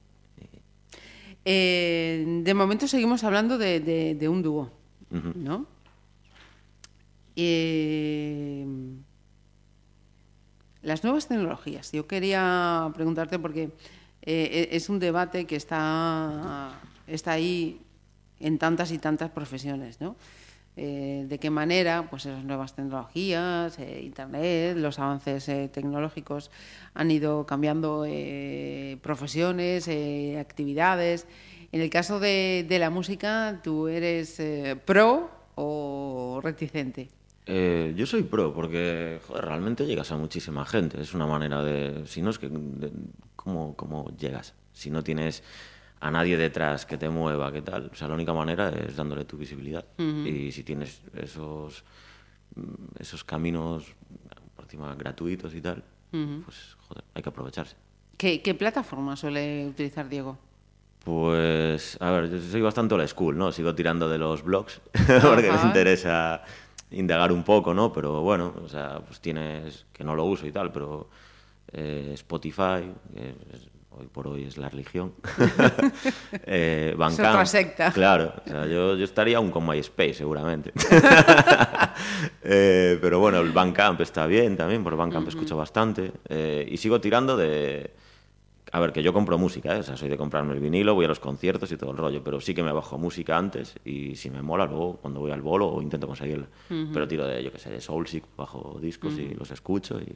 Eh, de momento seguimos hablando de, de- de un dúo, ¿no? Eh, las nuevas tecnologías. Yo quería preguntarte porque eh, e- es un debate que está, está ahí en tantas y tantas profesiones, ¿no? Eh, de qué manera pues esas nuevas tecnologías, eh, Internet, los avances tecnológicos han ido cambiando profesiones, actividades. En el caso de, de la música, ¿tú eres pro o reticente? Eh, yo soy pro porque joder, realmente llegas a muchísima gente. Es una manera de. Si no es que. de- ¿cómo, ¿Cómo llegas? Si no tienes a nadie detrás que te mueva, ¿qué tal? O sea, la única manera es dándole tu visibilidad. Y si tienes esos, mm, esos caminos por encima gratuitos y tal, pues joder, hay que aprovecharse. ¿Qué, qué plataforma suele utilizar Diego? Pues, a ver, yo soy bastante old school, ¿no? Sigo tirando de los blogs porque me interesa indagar un poco, ¿no? Pero bueno, o sea, pues tienes, que no lo uso y tal, pero eh, Spotify, que es- hoy por hoy es la religión. eh, Bandcamp, otra secta. Claro, o sea, yo, yo estaría aún con MySpace seguramente. Eh, pero bueno, el Bandcamp está bien también, por el Bandcamp escucho bastante. eh, y sigo tirando de... A ver, que yo compro música, ¿eh? o sea, soy de comprarme el vinilo, voy a los conciertos y todo el rollo, pero sí que me bajo música antes y si me mola, luego cuando voy al bolo o intento conseguirla. Pero tiro de, yo que sé, de Soulseek, bajo discos y los escucho y...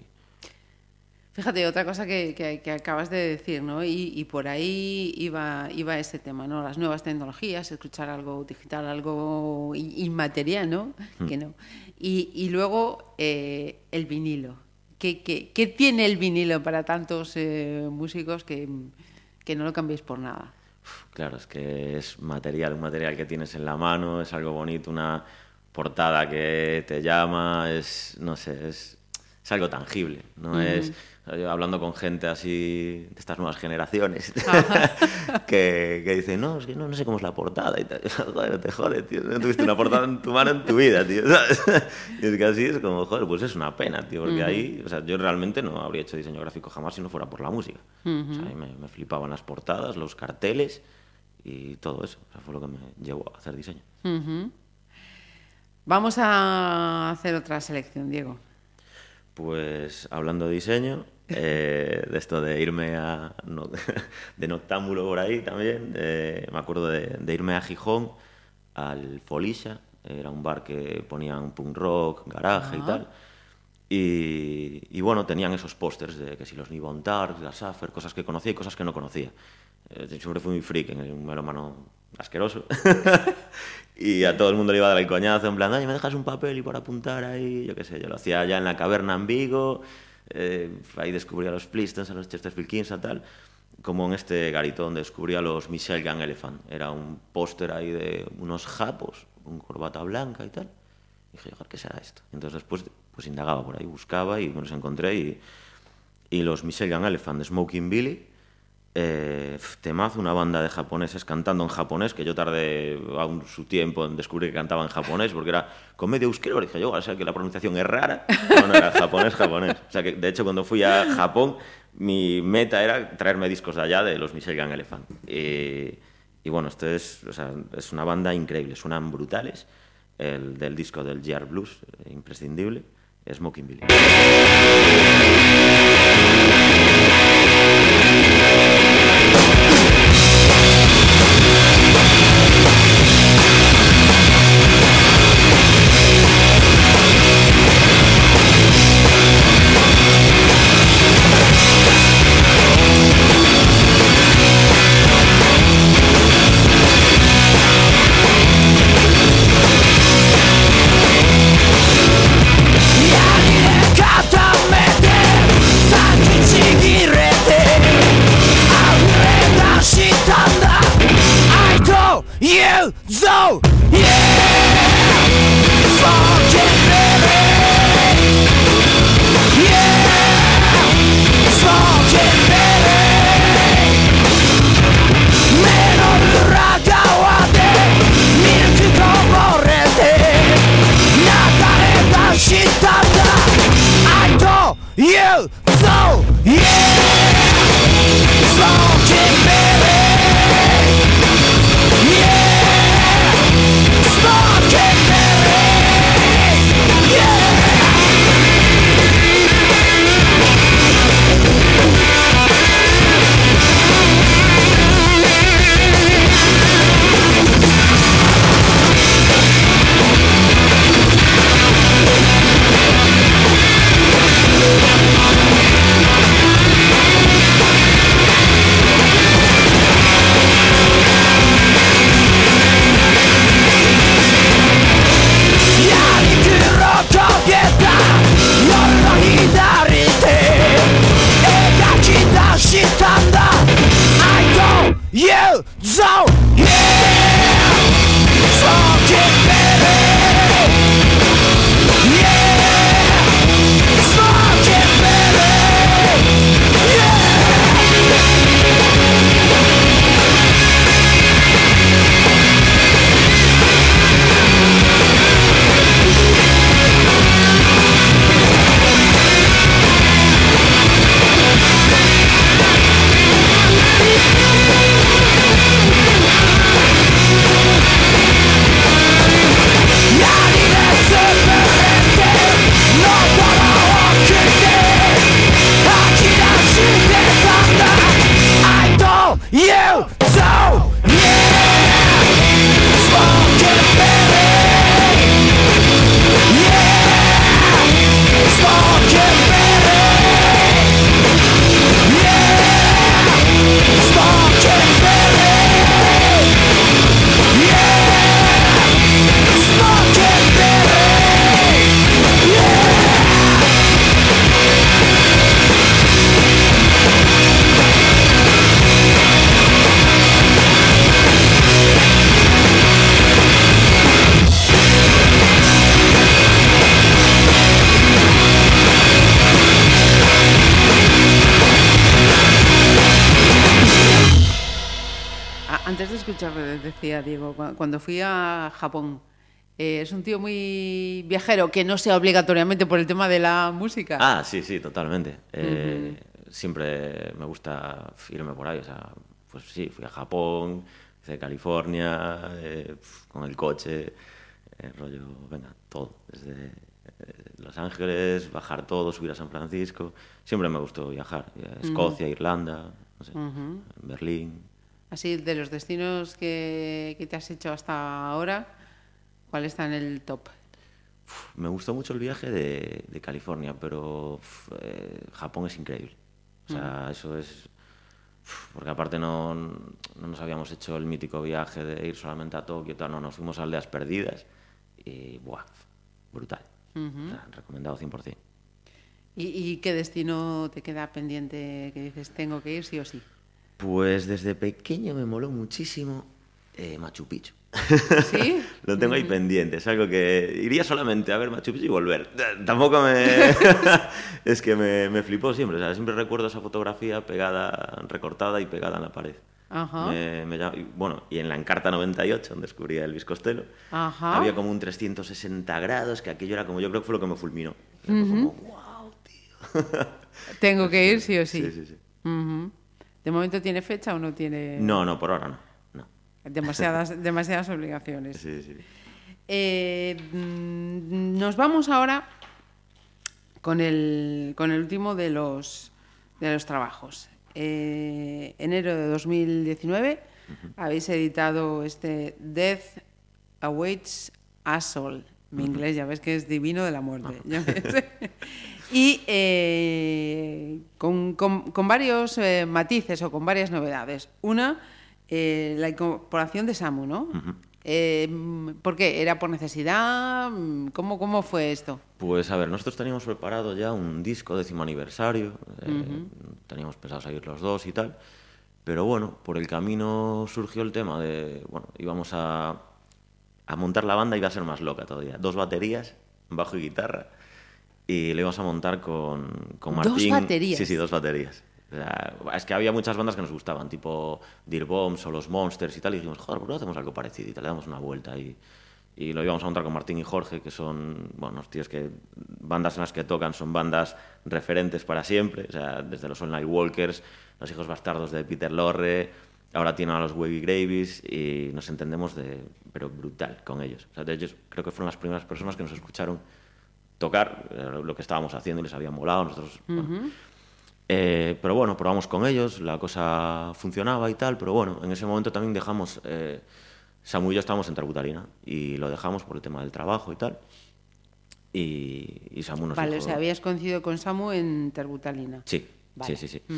Fíjate, otra cosa que, que- que acabas de decir, ¿no? Y, y por ahí iba, iba ese tema, ¿no? Las nuevas tecnologías, escuchar algo digital, algo inmaterial, ¿no? Que no. Y, y luego eh, el vinilo. ¿Qué, tiene el vinilo para tantos eh, músicos que, que no lo cambiéis por nada? Claro, es que es material, un material que tienes en la mano, es algo bonito, una portada que te llama, es, no sé, es, es algo tangible, no es yo hablando con gente así de estas nuevas generaciones que, que dicen, no, es que no, no sé cómo es la portada y tal. Joder, te jode, tío, no tuviste una portada en tu mano en tu vida, tío. ¿sabes? Y es que así es como, joder, pues es una pena, tío, porque ahí, o sea, yo realmente no habría hecho diseño gráfico jamás si no fuera por la música. O sea, a mí me, me flipaban las portadas, los carteles y todo eso. O sea, fue lo que me llevó a hacer diseño. Vamos a hacer otra selección, Diego. Pues hablando de diseño, eh, de esto de irme a no- de noctámbulo por ahí también, eh, me acuerdo de, de irme a Gijón, al Folisha, era un bar que ponían punk rock, garaje y tal. Y, y bueno, tenían esos pósters de que si los Nibon Tarks, las Safer, cosas que conocía y cosas que no conocía. Eh, siempre fui muy freak, un melómano asqueroso. y a todo el mundo le iba a dar el coñazo, en plan, oye, ¿me dejas un papel y por apuntar ahí? Yo qué sé, yo lo hacía ya en la caverna en Vigo, eh, ahí descubría a los Flintstones, a los Chesterfield Kings y tal, como en este garito donde descubría a los Michelle Gang Elephant. Era un póster ahí de unos japos, con corbata blanca y tal. Y dije, ¿qué será esto? Entonces después pues indagaba por ahí, buscaba y me los encontré y, y los Michelle Gang Elephant Smoking Billy, eh, una banda de japoneses cantando en japonés, que yo tardé aún su tiempo en descubrir que cantaba en japonés, porque era comedia euskero, dije yo, o sea que la pronunciación es rara, no, no era japonés, japonés. O sea que, de hecho, cuando fui a Japón, mi meta era traerme discos de allá de los Michelle Gang Elephant. Y, bueno, esto es, es una banda increíble, suenan brutales. El del disco del GR Blues, eh, imprescindible, Smoking Billy. Viajero, que no sea obligatoriamente por el tema de la música. Ah, sí, sí, totalmente. Eh, Siempre me gusta irme por ahí, o sea, pues sí, fui a Japón, hice California, eh, con el coche, eh, rollo, venga, todo, desde eh, Los Ángeles, bajar todo, subir a San Francisco, siempre me gustó viajar, Escocia, Irlanda, no sé, Berlín. Así, de los destinos que, que te has hecho hasta ahora, ¿cuál está en el top? Me gustó mucho el viaje de, de California, pero eh, Japón es increíble. O sea, eso es... Porque aparte no, no nos habíamos hecho el mítico viaje de ir solamente a Tokio, tal, no, nos fuimos a aldeas perdidas y, buah, brutal. O sea, recomendado 100%. ¿Y, y qué destino te queda pendiente que dices, tengo que ir sí o sí? Pues desde pequeño me moló muchísimo eh, Machu Picchu. ¿Sí? Lo tengo ahí pendiente. Es algo que iría solamente a ver Machu Picchu y volver. Eh, Tampoco me... es que me, me flipó siempre. O sea, siempre recuerdo esa fotografía pegada, recortada y pegada en la pared. Ajá. Me- y, bueno, y en la Encarta 98, donde descubrí a Elvis Costello, Ajá. había como un 360 grados, que aquello era como, yo creo que fue lo que me fulminó. Como, wow, tío. Tengo que ir sí o sí. Sí, sí, sí. ¿De momento tiene fecha o no tiene No, no, por ahora no. Demasiadas, demasiadas obligaciones? Sí, sí. Eh, mm, nos vamos ahora con el, con el último de los, de los trabajos. Eh, enero de 2019 habéis editado este Death Awaits Us All. Mi inglés ya ves que es divino de la muerte. ves. y eh, con, con- con varios eh, matices o con varias novedades. Una, eh, la incorporación de Samu, ¿no? Eh, ¿Por qué? ¿Era por necesidad? ¿Cómo, cómo fue esto? Pues a ver, nosotros teníamos preparado ya un disco décimo aniversario, eh, teníamos pensado salir los dos y tal, pero bueno, por el camino surgió el tema de, bueno, íbamos a, a montar la banda, iba a ser más loca todavía, dos baterías, bajo y guitarra, y le íbamos a montar con, con ¿Dos Martín. baterías? Sí, sí, dos baterías. Es que había muchas bandas que nos gustaban, tipo Dear Bombs o Los Monsters y tal, y dijimos, joder, ¿por qué no hacemos algo parecido? Y tal, le damos una vuelta y, y lo íbamos a montar con Martín y Jorge, que son, bueno, los tíos que bandas en las que tocan son bandas referentes para siempre, o sea, desde los Night Walkers, los hijos bastardos de Peter Lorre, ahora tienen a los Wavy Gravies y nos entendemos de, pero brutal con ellos. O sea, de ellos creo que fueron las primeras personas que nos escucharon tocar eh, lo que estábamos haciendo y les había molado. Nosotros. Eh, pero bueno, probamos con ellos, la cosa funcionaba y tal, pero bueno, en ese momento también dejamos, eh, Samu y yo estábamos en Trabutarina y lo dejamos por el tema del trabajo y tal. Y, y Samu nos vale, dijo... o sea, habías coincidido con Samu en Terbutalina. Sí, Vale. sí, sí, sí.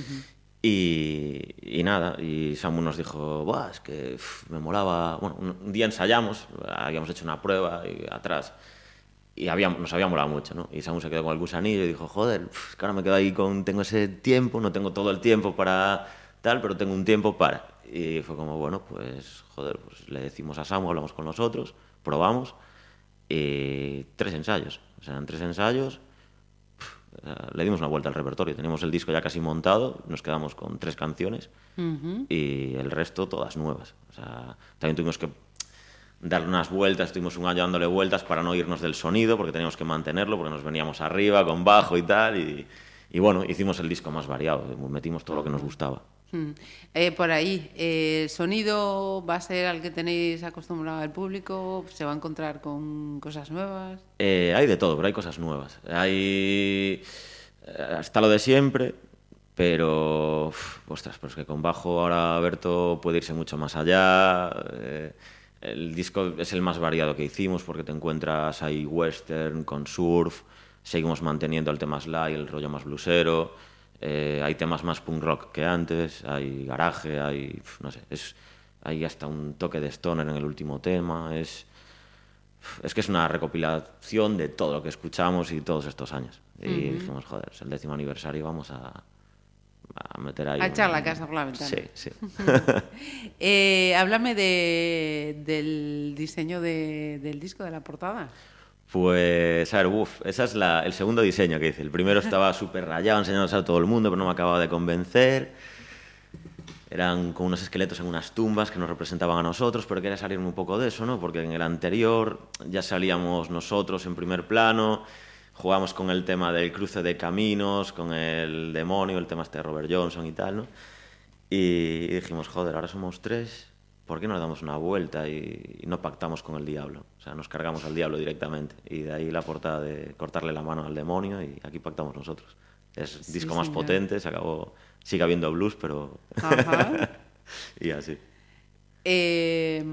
y, y nada, y Samu nos dijo, Buah, es que uf, me molaba... Bueno, un día ensayamos, habíamos hecho una prueba y atrás, y habíamos, nos había molado mucho, ¿no? Y Samu se quedó con el gusanillo y dijo, joder, uf, es que ahora me quedo ahí con... Tengo ese tiempo, no tengo todo el tiempo para tal, pero tengo un tiempo para... Y fue como, bueno, pues, joder, pues le decimos a Samu, hablamos con nosotros, probamos, y tres ensayos. O sea, en tres ensayos le dimos una vuelta al repertorio. Teníamos el disco ya casi montado, nos quedamos con tres canciones y el resto todas nuevas. O sea, también tuvimos que darle unas vueltas, estuvimos un año dándole vueltas para no irnos del sonido, porque teníamos que mantenerlo, porque nos veníamos arriba con bajo y tal. Y, y bueno, hicimos el disco más variado, metimos todo lo que nos gustaba. Mm. Eh, por ahí, eh, ¿el sonido va a ser al que tenéis acostumbrado al público? ¿Se va a encontrar con cosas nuevas? Eh, hay de todo, pero hay cosas nuevas. Hay. eh, Está lo de siempre, pero. uf, ostras, pero es que con bajo ahora Berto puede irse mucho más allá. El disco es el más variado que hicimos porque te encuentras ahí western con surf. Seguimos manteniendo el tema slide, el rollo más blusero. eh, hay temas más punk rock que antes. Hay garaje, hay. No sé, es. Hay hasta un toque de stoner en el último tema. Es es que es una recopilación de todo lo que escuchamos y todos estos años. Y dijimos, joder, es el décimo aniversario, vamos a, a meter ahí. A echar la casa por la ventana. Sí, sí. Eh, háblame de, del diseño de- del disco, de la portada. Pues, a ver, uff, ese es la- el segundo diseño que hice. El primero estaba súper rayado, enseñándose a todo el mundo, pero no me acababa de convencer. Eran como unos esqueletos en unas tumbas que nos representaban a nosotros, pero quería salirme un poco de eso, ¿no? Porque en el anterior ya salíamos nosotros en primer plano, jugamos con el tema del cruce de caminos, con el demonio, el tema este de Robert Johnson y tal, ¿no? Y dijimos, joder, ahora somos tres, ¿por qué no le damos una vuelta y, no pactamos con el diablo? O sea, nos cargamos al diablo directamente. Y de ahí la portada de cortarle la mano al demonio y aquí pactamos nosotros. Es Sí, disco más señor. potente, se acabó, sigue habiendo blues, pero... Ajá. y así. Eh,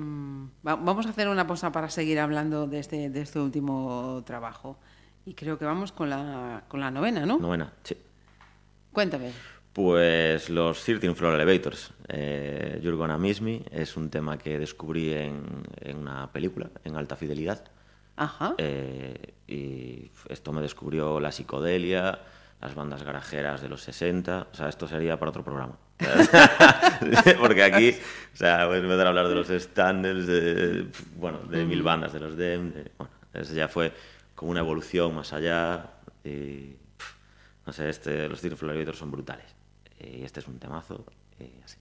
va- vamos a hacer una pausa para seguir hablando de este, de este último trabajo. Y creo que vamos con la, con la novena, ¿no? Novena, sí. Cuéntame. Pues los 13 Floor Elevators. Eh, You're Gonna Miss Me es un tema que descubrí en, en una película, en alta fidelidad. Ajá. Eh, y esto me descubrió la psicodelia, las bandas garajeras de los 60. O sea, esto sería para otro programa. Porque aquí, o sea, voy a empezar a hablar de los standards, de, bueno, de mil bandas, de los DEM. de- bueno, eso ya fue como una evolución más allá. No sé, este, los Floor Elevators son brutales. Y este es un temazo. Así.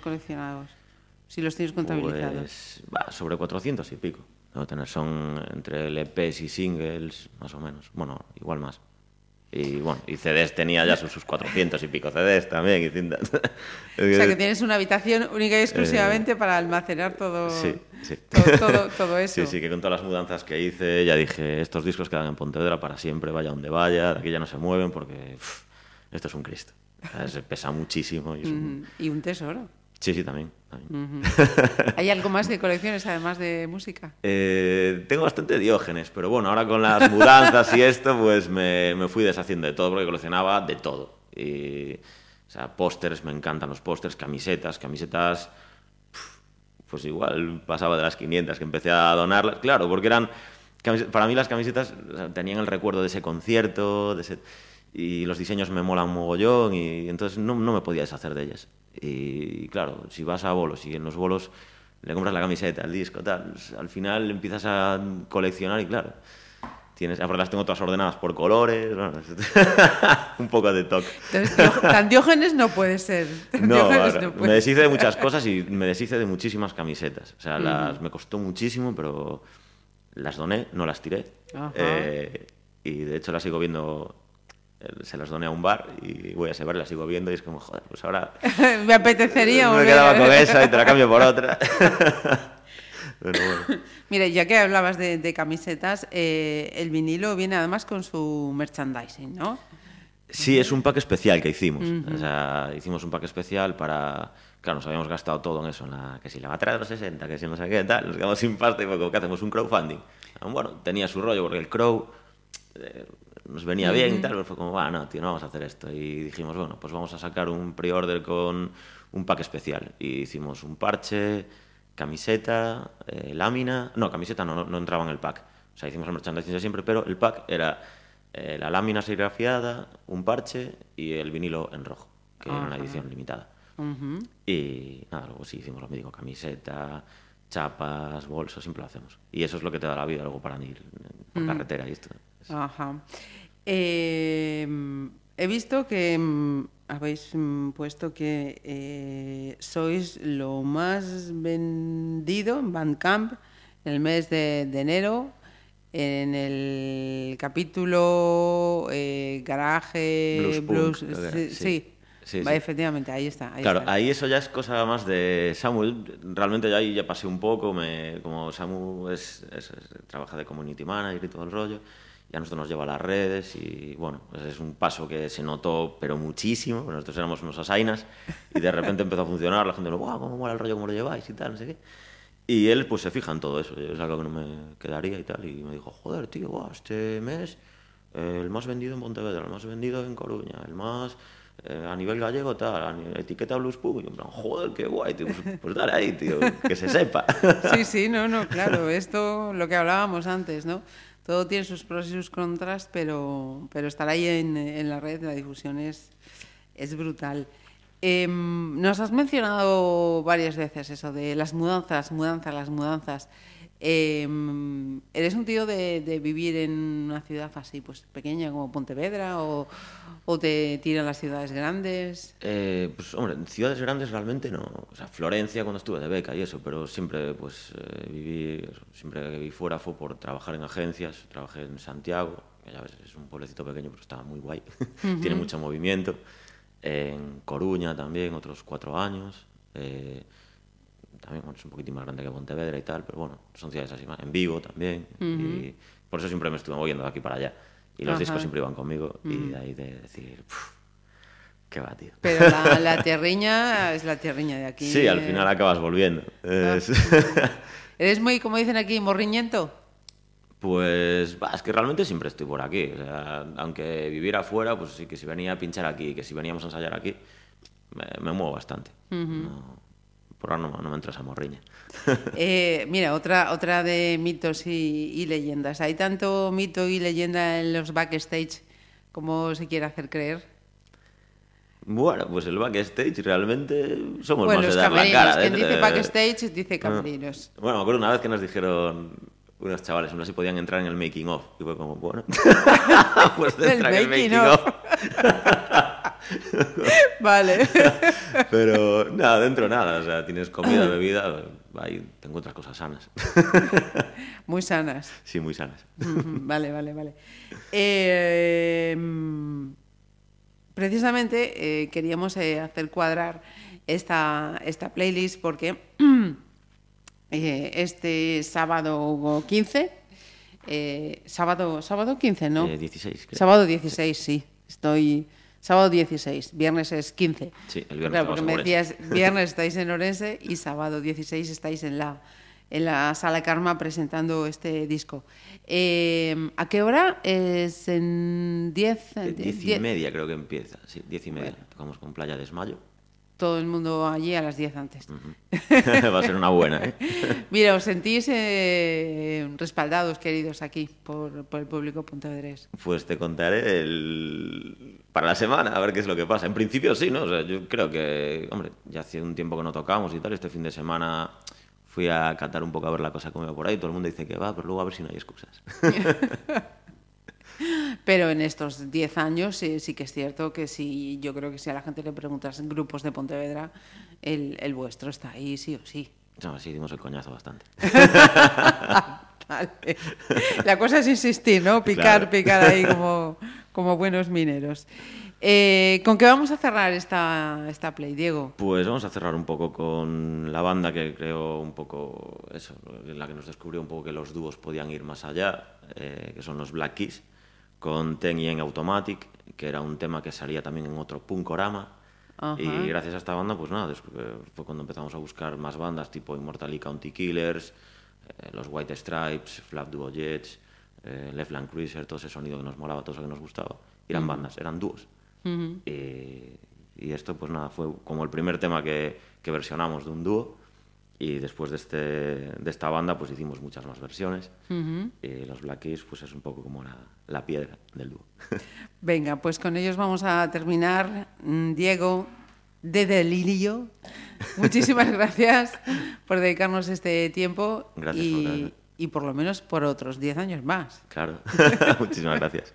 Tienes coleccionados? Si los tienes contabilizados. Pues, sobre 400 y pico. Debo tener, son entre LPs y singles, más o menos. Bueno, igual más. Y bueno, y CDs tenía ya sus, sus 400 y pico CDs también y cintas. O sea, que tienes una habitación única y exclusivamente para almacenar todo, Eh, Sí, sí. todo, todo, todo eso. Sí, sí, que con todas las mudanzas que hice ya dije, estos discos quedan en Pontevedra para siempre, vaya donde vaya, de aquí ya no se mueven porque esto es un Cristo. Pesa muchísimo. Y es un- Y un tesoro. Sí, sí, también. también. ¿Hay algo más de colecciones además de música? Eh, tengo bastante diógenes, pero bueno, ahora con las mudanzas y esto, pues me, me fui deshaciendo de todo porque coleccionaba de todo. Y, o sea, pósters, me encantan los pósters, camisetas, camisetas, pues igual pasaba de las 500 que empecé a donarlas, claro, porque eran, para mí las camisetas o sea, tenían el recuerdo de ese concierto, de ese, y los diseños me molan mogollón y entonces no, no me podía deshacer de ellas. Y claro, si vas a bolos y en los bolos le compras la camiseta, el disco, tal, pues, al final empiezas a coleccionar y claro, tienes, ahora las tengo todas ordenadas por colores, bueno, un poco de toque. Tan diógenes no puede ser. No, ahora, no puede me deshice de muchas cosas y me deshice de muchísimas camisetas. O sea, las, me costó muchísimo, pero las doné, no las tiré. Eh, y de hecho las sigo viendo, se las doné a un bar y voy a ese bar y las sigo viendo y es como, joder, pues ahora Me apetecería me volver quedaba con esa y te la cambio por otra. bueno. Mire, ya que hablabas de, de camisetas, eh, el vinilo viene además con su merchandising, ¿no? Sí, es un pack especial que hicimos. O sea, hicimos un pack especial para Claro, nos habíamos gastado todo en eso, en la, que si la batalla de los 60, que si no sé qué, tal, nos quedamos sin pasta y fue como que hacemos un crowdfunding. Bueno, tenía su rollo porque el crow eh, nos venía bien y tal, pero fue como, va, no, tío, no vamos a hacer esto. Y dijimos, bueno, pues vamos a sacar un pre-order con un pack especial. Y hicimos un parche, camiseta, eh, lámina. No, camiseta no, no, no entraba en el pack. O sea, hicimos el merchandising de siempre, pero el pack era eh, la lámina serigrafiada, un parche y el vinilo en rojo, que era una edición limitada. Y nada, luego sí hicimos lo mismo, camiseta, chapas, bolsos, siempre lo hacemos. Y eso es lo que te da la vida luego para ir por carretera y esto. Ajá. Eh, he visto que mm, habéis mm, puesto que eh, sois lo más vendido en Bandcamp en el mes de, de enero. En el capítulo eh, Garaje Blues. Punk, sí, sí. sí. Sí, Va, sí. efectivamente, ahí está. ahí Claro, está. ahí eso ya es cosa más de Samuel. Realmente ya ahí ya pasé un poco, me, como Samu es, es- es- trabaja de community manager y todo el rollo, ya nosotros nos lleva a las redes y bueno, pues es un paso que se notó pero muchísimo, nosotros éramos unos asainas y de repente empezó a funcionar, la gente, ¡guau, cómo mola el rollo, cómo lo lleváis y tal, no sé qué. Y él pues se fija en todo eso, es algo que no me quedaría y tal, y me dijo, joder, tío, guau, este mes el más vendido en Pontevedra, el más vendido en Coruña, el más eh, a nivel gallego tal, a etiqueta Blues Punk, y yo en plan, joder, qué guay, tío, pues, pues dale ahí, tío, que se sepa. Sí, sí, no, no, claro, esto lo que hablábamos antes, ¿no? Todo tiene sus pros y sus contras, pero, pero estar ahí en, en la red, la difusión es, es brutal. Em, nos has mencionado varias veces eso de las mudanzas, mudanzas, las mudanzas. Em, ¿Eres un tío de, de vivir en una ciudad así, pues pequeña como Pontevedra, o, o te tiran las ciudades grandes? Eh, pues hombre, en ciudades grandes realmente no. O sea, Florencia cuando estuve de beca y eso, pero siempre pues eh, viví, siempre que viví fuera fue por trabajar en agencias. Trabajé en Santiago, que ya ves, es un pueblecito pequeño, pero estaba muy guay. Tiene mucho movimiento. En Coruña también, otros cuatro años. Eh, también bueno, es un poquitín más grande que Pontevedra y tal, pero bueno, son ciudades así más. En Vigo también. Y por eso siempre me estuve moviendo de aquí para allá. Y los Ajá. discos siempre iban conmigo. Y de ahí de decir, "Puf, qué va, tío. Pero la, la tierriña es la tierriña de aquí. Sí, al final acabas volviendo. Es- ¿Eres muy, como dicen aquí, morriñento? pues va, es que realmente siempre estoy por aquí. O sea, aunque viviera afuera, pues sí que si venía a pinchar aquí, que si veníamos a ensayar aquí, me, me muevo bastante. No- por ahora no, no me entra esa morriña. Eh, mira, otra, otra de mitos y, y leyendas. ¿Hay tanto mito y leyenda en los backstage como se quiere hacer creer? Bueno, pues el backstage realmente somos bueno, más de dar la cara. Quien dice backstage dice Ah. camerinos. Bueno, me acuerdo una vez que nos dijeron unos chavales, no sé si podían entrar en el making of. Y fue como, bueno, pues El entrar en el making of. Vale. Pero nada, dentro nada. O sea, tienes comida, bebida, ahí te encuentras cosas sanas. Muy sanas. sí, muy sanas. vale, vale, vale. Eh, mm, precisamente eh, queríamos eh, hacer cuadrar esta, esta playlist porque eh, este sábado 15, eh, sábado, sábado 15, ¿no? Eh, 16, creo. Sábado 16, sí. Estoy. Sábado 16, viernes es 15. Sí, el viernes Claro, porque me decías, viernes estáis en Orense y sábado 16 estáis en la, en la Sala Karma presentando este disco. Eh, ¿A qué hora? Es en 10. Eh, die- Diez y media creo que empieza. Sí, diez y media. Tocamos con Playa de Esmayo. Todo el mundo allí a las 10 antes. Va a ser una buena, ¿eh? Mira, os sentís eh, respaldados, queridos, aquí por, por el público pontevedrés. Pues te contaré el... para la semana, a ver qué es lo que pasa. En principio sí, ¿no? O sea, yo creo que, hombre, ya hace un tiempo que no tocamos y tal. Este fin de semana fui a catar un poco a ver la cosa como iba por ahí. Todo el mundo dice que va, pero luego a ver si no hay excusas. Pero en estos 10 años sí, sí que es cierto que si yo creo que si a la gente le preguntas en grupos de Pontevedra, el, el vuestro está ahí sí o sí. No, sí, dimos el coñazo bastante. Vale. La cosa es insistir, ¿no? Picar, Claro. picar ahí como, como buenos mineros. Eh, ¿Con qué vamos a cerrar esta, esta play, Diego? Pues vamos a cerrar un poco con la banda que creo un poco eso, en la que nos descubrió un poco que los dúos podían ir más allá, eh, que son los Black Keys, con Ten y en Automatic, que era un tema que salía también en otro Punkorama. Ajá. Y gracias a esta banda, pues nada, eh, fue cuando empezamos a buscar más bandas tipo Immortal County Killers, eh, los White Stripes, Flap Duo Jets, eh, Left Land Cruiser, todo ese sonido que nos molaba, todo eso que nos gustaba. Eran bandas, eran dúos. y, y esto, pues nada, fue como el primer tema que, que versionamos de un dúo. Y después de, este, de esta banda, pues hicimos muchas más versiones. Y los Black Keys, pues es un poco como la, la piedra del dúo. Venga, pues con ellos vamos a terminar. Mm, Diego, de Delirio, muchísimas gracias por dedicarnos este tiempo Gracias, y, gracias. y por lo menos por otros 10 años más. Claro, muchísimas gracias.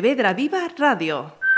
Pontevedra Viva Radio.